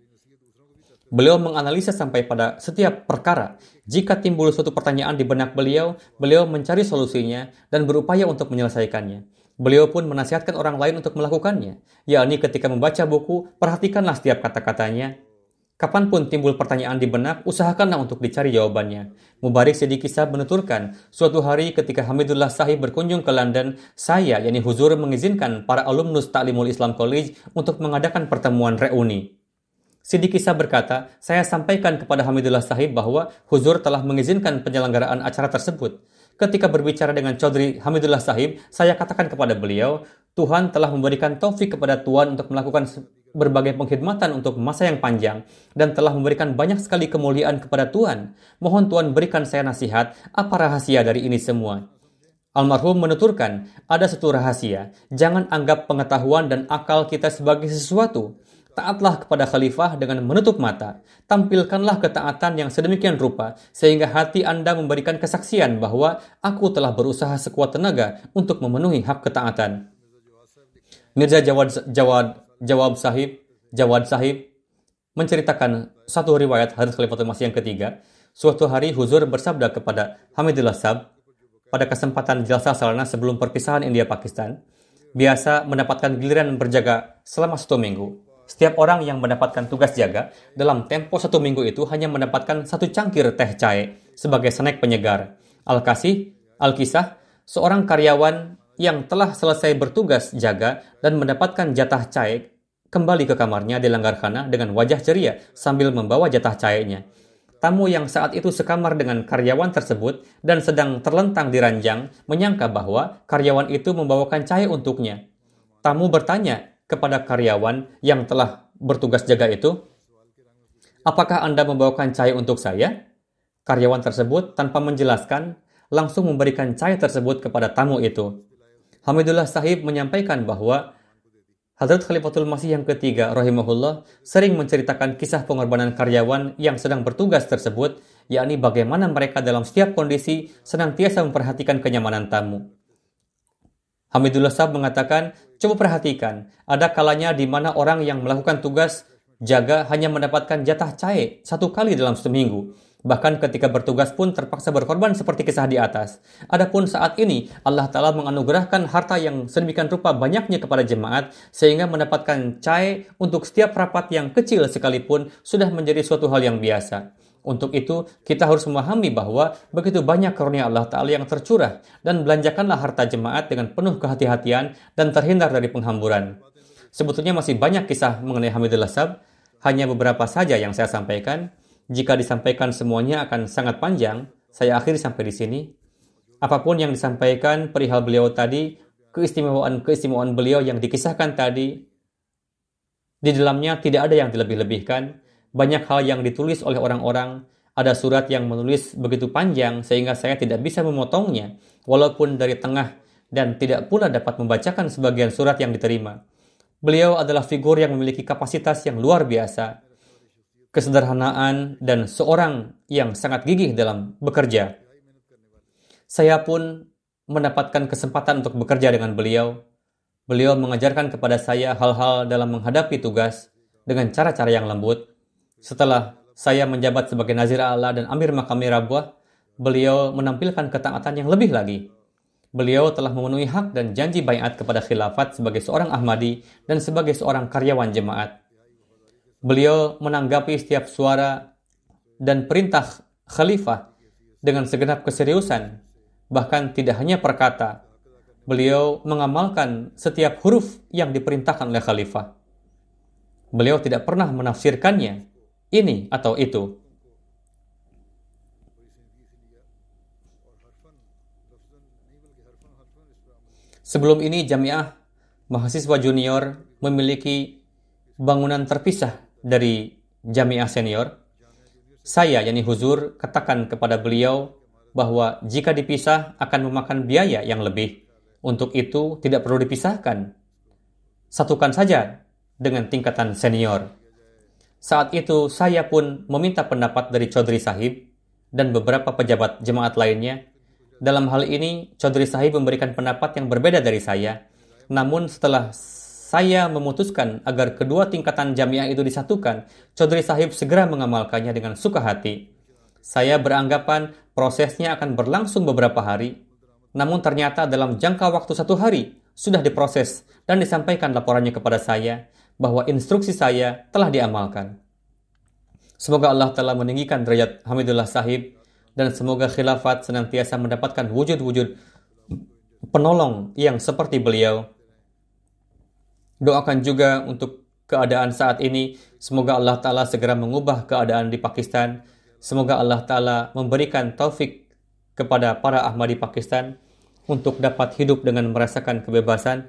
Beliau menganalisa sampai pada setiap perkara. Jika timbul suatu pertanyaan di benak beliau, beliau mencari solusinya dan berupaya untuk menyelesaikannya. Beliau pun menasihatkan orang lain untuk melakukannya, yakni ketika membaca buku, perhatikanlah setiap kata-katanya. Kapan pun timbul pertanyaan di benak, usahakanlah untuk dicari jawabannya. Mubarik Siddiqisah menuturkan, suatu hari ketika Hamidullah Sahib berkunjung ke London, saya, yakni Huzur, mengizinkan para alumnus Ta'limul Islam College untuk mengadakan pertemuan reuni. Sidi Kisah berkata, saya sampaikan kepada Hamidullah Sahib bahwa Huzur telah mengizinkan penyelenggaraan acara tersebut. Ketika berbicara dengan Chaudhry Hamidullah Sahib, saya katakan kepada beliau, Tuhan telah memberikan taufik kepada Tuhan untuk melakukan berbagai pengkhidmatan untuk masa yang panjang dan telah memberikan banyak sekali kemuliaan kepada Tuhan. Mohon Tuhan berikan saya nasihat, apa rahasia dari ini semua? Almarhum menuturkan, ada satu rahasia, jangan anggap pengetahuan dan akal kita sebagai sesuatu. Taatlah kepada khalifah dengan menutup mata. Tampilkanlah ketaatan yang sedemikian rupa sehingga hati Anda memberikan kesaksian bahwa aku telah berusaha sekuat tenaga untuk memenuhi hak ketaatan. Mirza Jawad, Jawad, Jawab Sahib, Jawad Sahib menceritakan satu riwayat Hadis Khalifatul Masih yang ketiga. Suatu hari Huzur bersabda kepada Hamidullah Sab pada kesempatan jelasa salana sebelum perpisahan India Pakistan, biasa mendapatkan giliran berjaga selama satu minggu. Setiap orang yang mendapatkan tugas jaga dalam tempo satu minggu itu hanya mendapatkan satu cangkir teh cair sebagai snack penyegar. Al-Kasih, Al-Kisah, seorang karyawan yang telah selesai bertugas jaga dan mendapatkan jatah cair kembali ke kamarnya di Langgarkhana dengan wajah ceria sambil membawa jatah cairnya. Tamu yang saat itu sekamar dengan karyawan tersebut dan sedang terlentang di ranjang menyangka bahwa karyawan itu membawakan cair untuknya. Tamu bertanya kepada karyawan yang telah bertugas jaga itu, "Apakah Anda membawakan cahaya untuk saya?" Karyawan tersebut tanpa menjelaskan langsung memberikan cahaya tersebut kepada tamu itu. Hamidullah Sahib menyampaikan bahwa Hadrat Khalifatul Masih yang ketiga rahimahullah sering menceritakan kisah pengorbanan karyawan yang sedang bertugas tersebut, yakni bagaimana mereka dalam setiap kondisi senantiasa memperhatikan kenyamanan tamu. Hamidullah Sahib mengatakan, coba perhatikan, ada kalanya di mana orang yang melakukan tugas jaga hanya mendapatkan jatah cair satu kali dalam seminggu. Bahkan ketika bertugas pun terpaksa berkorban seperti kisah di atas. Adapun saat ini, Allah Ta'ala menganugerahkan harta yang sedemikian rupa banyaknya kepada jemaat, sehingga mendapatkan cair untuk setiap rapat yang kecil sekalipun sudah menjadi suatu hal yang biasa. Untuk itu, kita harus memahami bahwa begitu banyak karunia Allah Ta'ala yang tercurah dan belanjakanlah harta jemaat dengan penuh kehati-hatian dan terhindar dari penghamburan. Sebetulnya masih banyak kisah mengenai Hamidullah Sab, hanya beberapa saja yang saya sampaikan. Jika disampaikan semuanya akan sangat panjang, saya akhiri sampai di sini. Apa pun yang disampaikan perihal beliau tadi, keistimewaan-keistimewaan beliau yang dikisahkan tadi, di dalamnya tidak ada yang dilebih-lebihkan, banyak hal yang ditulis oleh orang-orang, ada surat yang menulis begitu panjang sehingga saya tidak bisa memotongnya, walaupun dari tengah dan tidak pula dapat membacakan sebagian surat yang diterima. Beliau adalah figur yang memiliki kapasitas yang luar biasa, kesederhanaan, dan seorang yang sangat gigih dalam bekerja. Saya pun mendapatkan kesempatan untuk bekerja dengan beliau. Beliau mengajarkan kepada saya hal-hal dalam menghadapi tugas dengan cara-cara yang lembut, setelah saya menjabat sebagai Nazir Allah dan Amir Makami Rabuah, beliau menampilkan ketaatan yang lebih lagi. Beliau telah memenuhi hak dan janji bayat kepada khilafat sebagai seorang Ahmadi dan sebagai seorang karyawan jemaat. Beliau menanggapi setiap suara dan perintah khalifah dengan segenap keseriusan, bahkan tidak hanya perkata. Beliau mengamalkan setiap huruf yang diperintahkan oleh khalifah. Beliau tidak pernah menafsirkannya ini atau itu. Sebelum ini jamiah mahasiswa junior memiliki bangunan terpisah dari jamiah senior. Saya, yani Huzur, katakan kepada beliau bahwa jika dipisah akan memakan biaya yang lebih. Untuk itu tidak perlu dipisahkan. Satukan saja dengan tingkatan senior. Saat itu saya pun meminta pendapat dari Chaudhry Sahib dan beberapa pejabat jemaat lainnya. Dalam hal ini, Chaudhry Sahib memberikan pendapat yang berbeda dari saya. Namun setelah saya memutuskan agar kedua tingkatan jamiah itu disatukan, Chaudhry Sahib segera mengamalkannya dengan suka hati. Saya beranggapan prosesnya akan berlangsung beberapa hari, namun ternyata dalam jangka waktu satu hari sudah diproses dan disampaikan laporannya kepada saya bahwa instruksi saya telah diamalkan. Semoga Allah telah meninggikan derajat Hamidullah Sahib dan semoga khilafat senantiasa mendapatkan wujud-wujud penolong yang seperti beliau. Doakan juga untuk keadaan saat ini. Semoga Allah Ta'ala segera mengubah keadaan di Pakistan. Semoga Allah Ta'ala memberikan taufik kepada para Ahmadi Pakistan untuk dapat hidup dengan merasakan kebebasan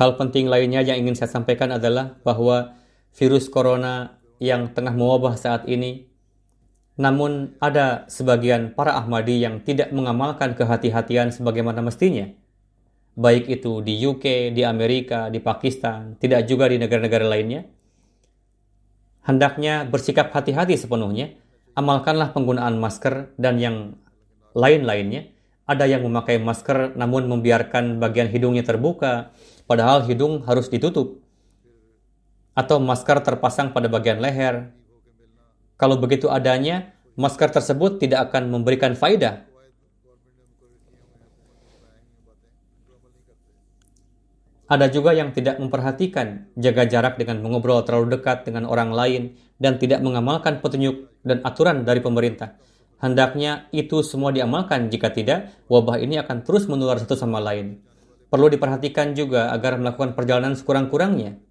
Hal penting lainnya yang ingin saya sampaikan adalah bahwa virus corona yang tengah mewabah saat ini, namun ada sebagian para Ahmadi yang tidak mengamalkan kehati-hatian sebagaimana mestinya. Baik itu di UK, di Amerika, di Pakistan, tidak juga di negara-negara lainnya. Hendaknya bersikap hati-hati sepenuhnya, amalkanlah penggunaan masker dan yang lain-lainnya. Ada yang memakai masker namun membiarkan bagian hidungnya terbuka, padahal hidung harus ditutup. Atau masker terpasang pada bagian leher. Kalau begitu adanya, masker tersebut tidak akan memberikan faidah. Ada juga yang tidak memperhatikan jaga jarak dengan mengobrol terlalu dekat dengan orang lain dan tidak mengamalkan petunjuk dan aturan dari pemerintah. Hendaknya itu semua diamalkan, jika tidak, wabah ini akan terus menular satu sama lain. Perlu diperhatikan juga agar melakukan perjalanan sekurang-kurangnya.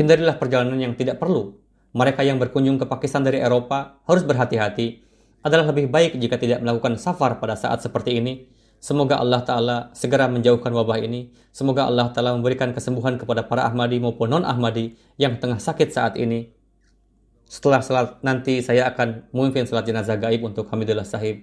Hindarilah perjalanan yang tidak perlu. Mereka yang berkunjung ke Pakistan dari Eropa harus berhati-hati. Adalah lebih baik jika tidak melakukan safar pada saat seperti ini Semoga Allah Ta'ala segera menjauhkan wabah ini. Semoga Allah Ta'ala memberikan kesembuhan kepada para Ahmadi maupun non-Ahmadi yang tengah sakit saat ini. Setelah salat nanti saya akan memimpin salat jenazah gaib untuk Hamidullah Sahib.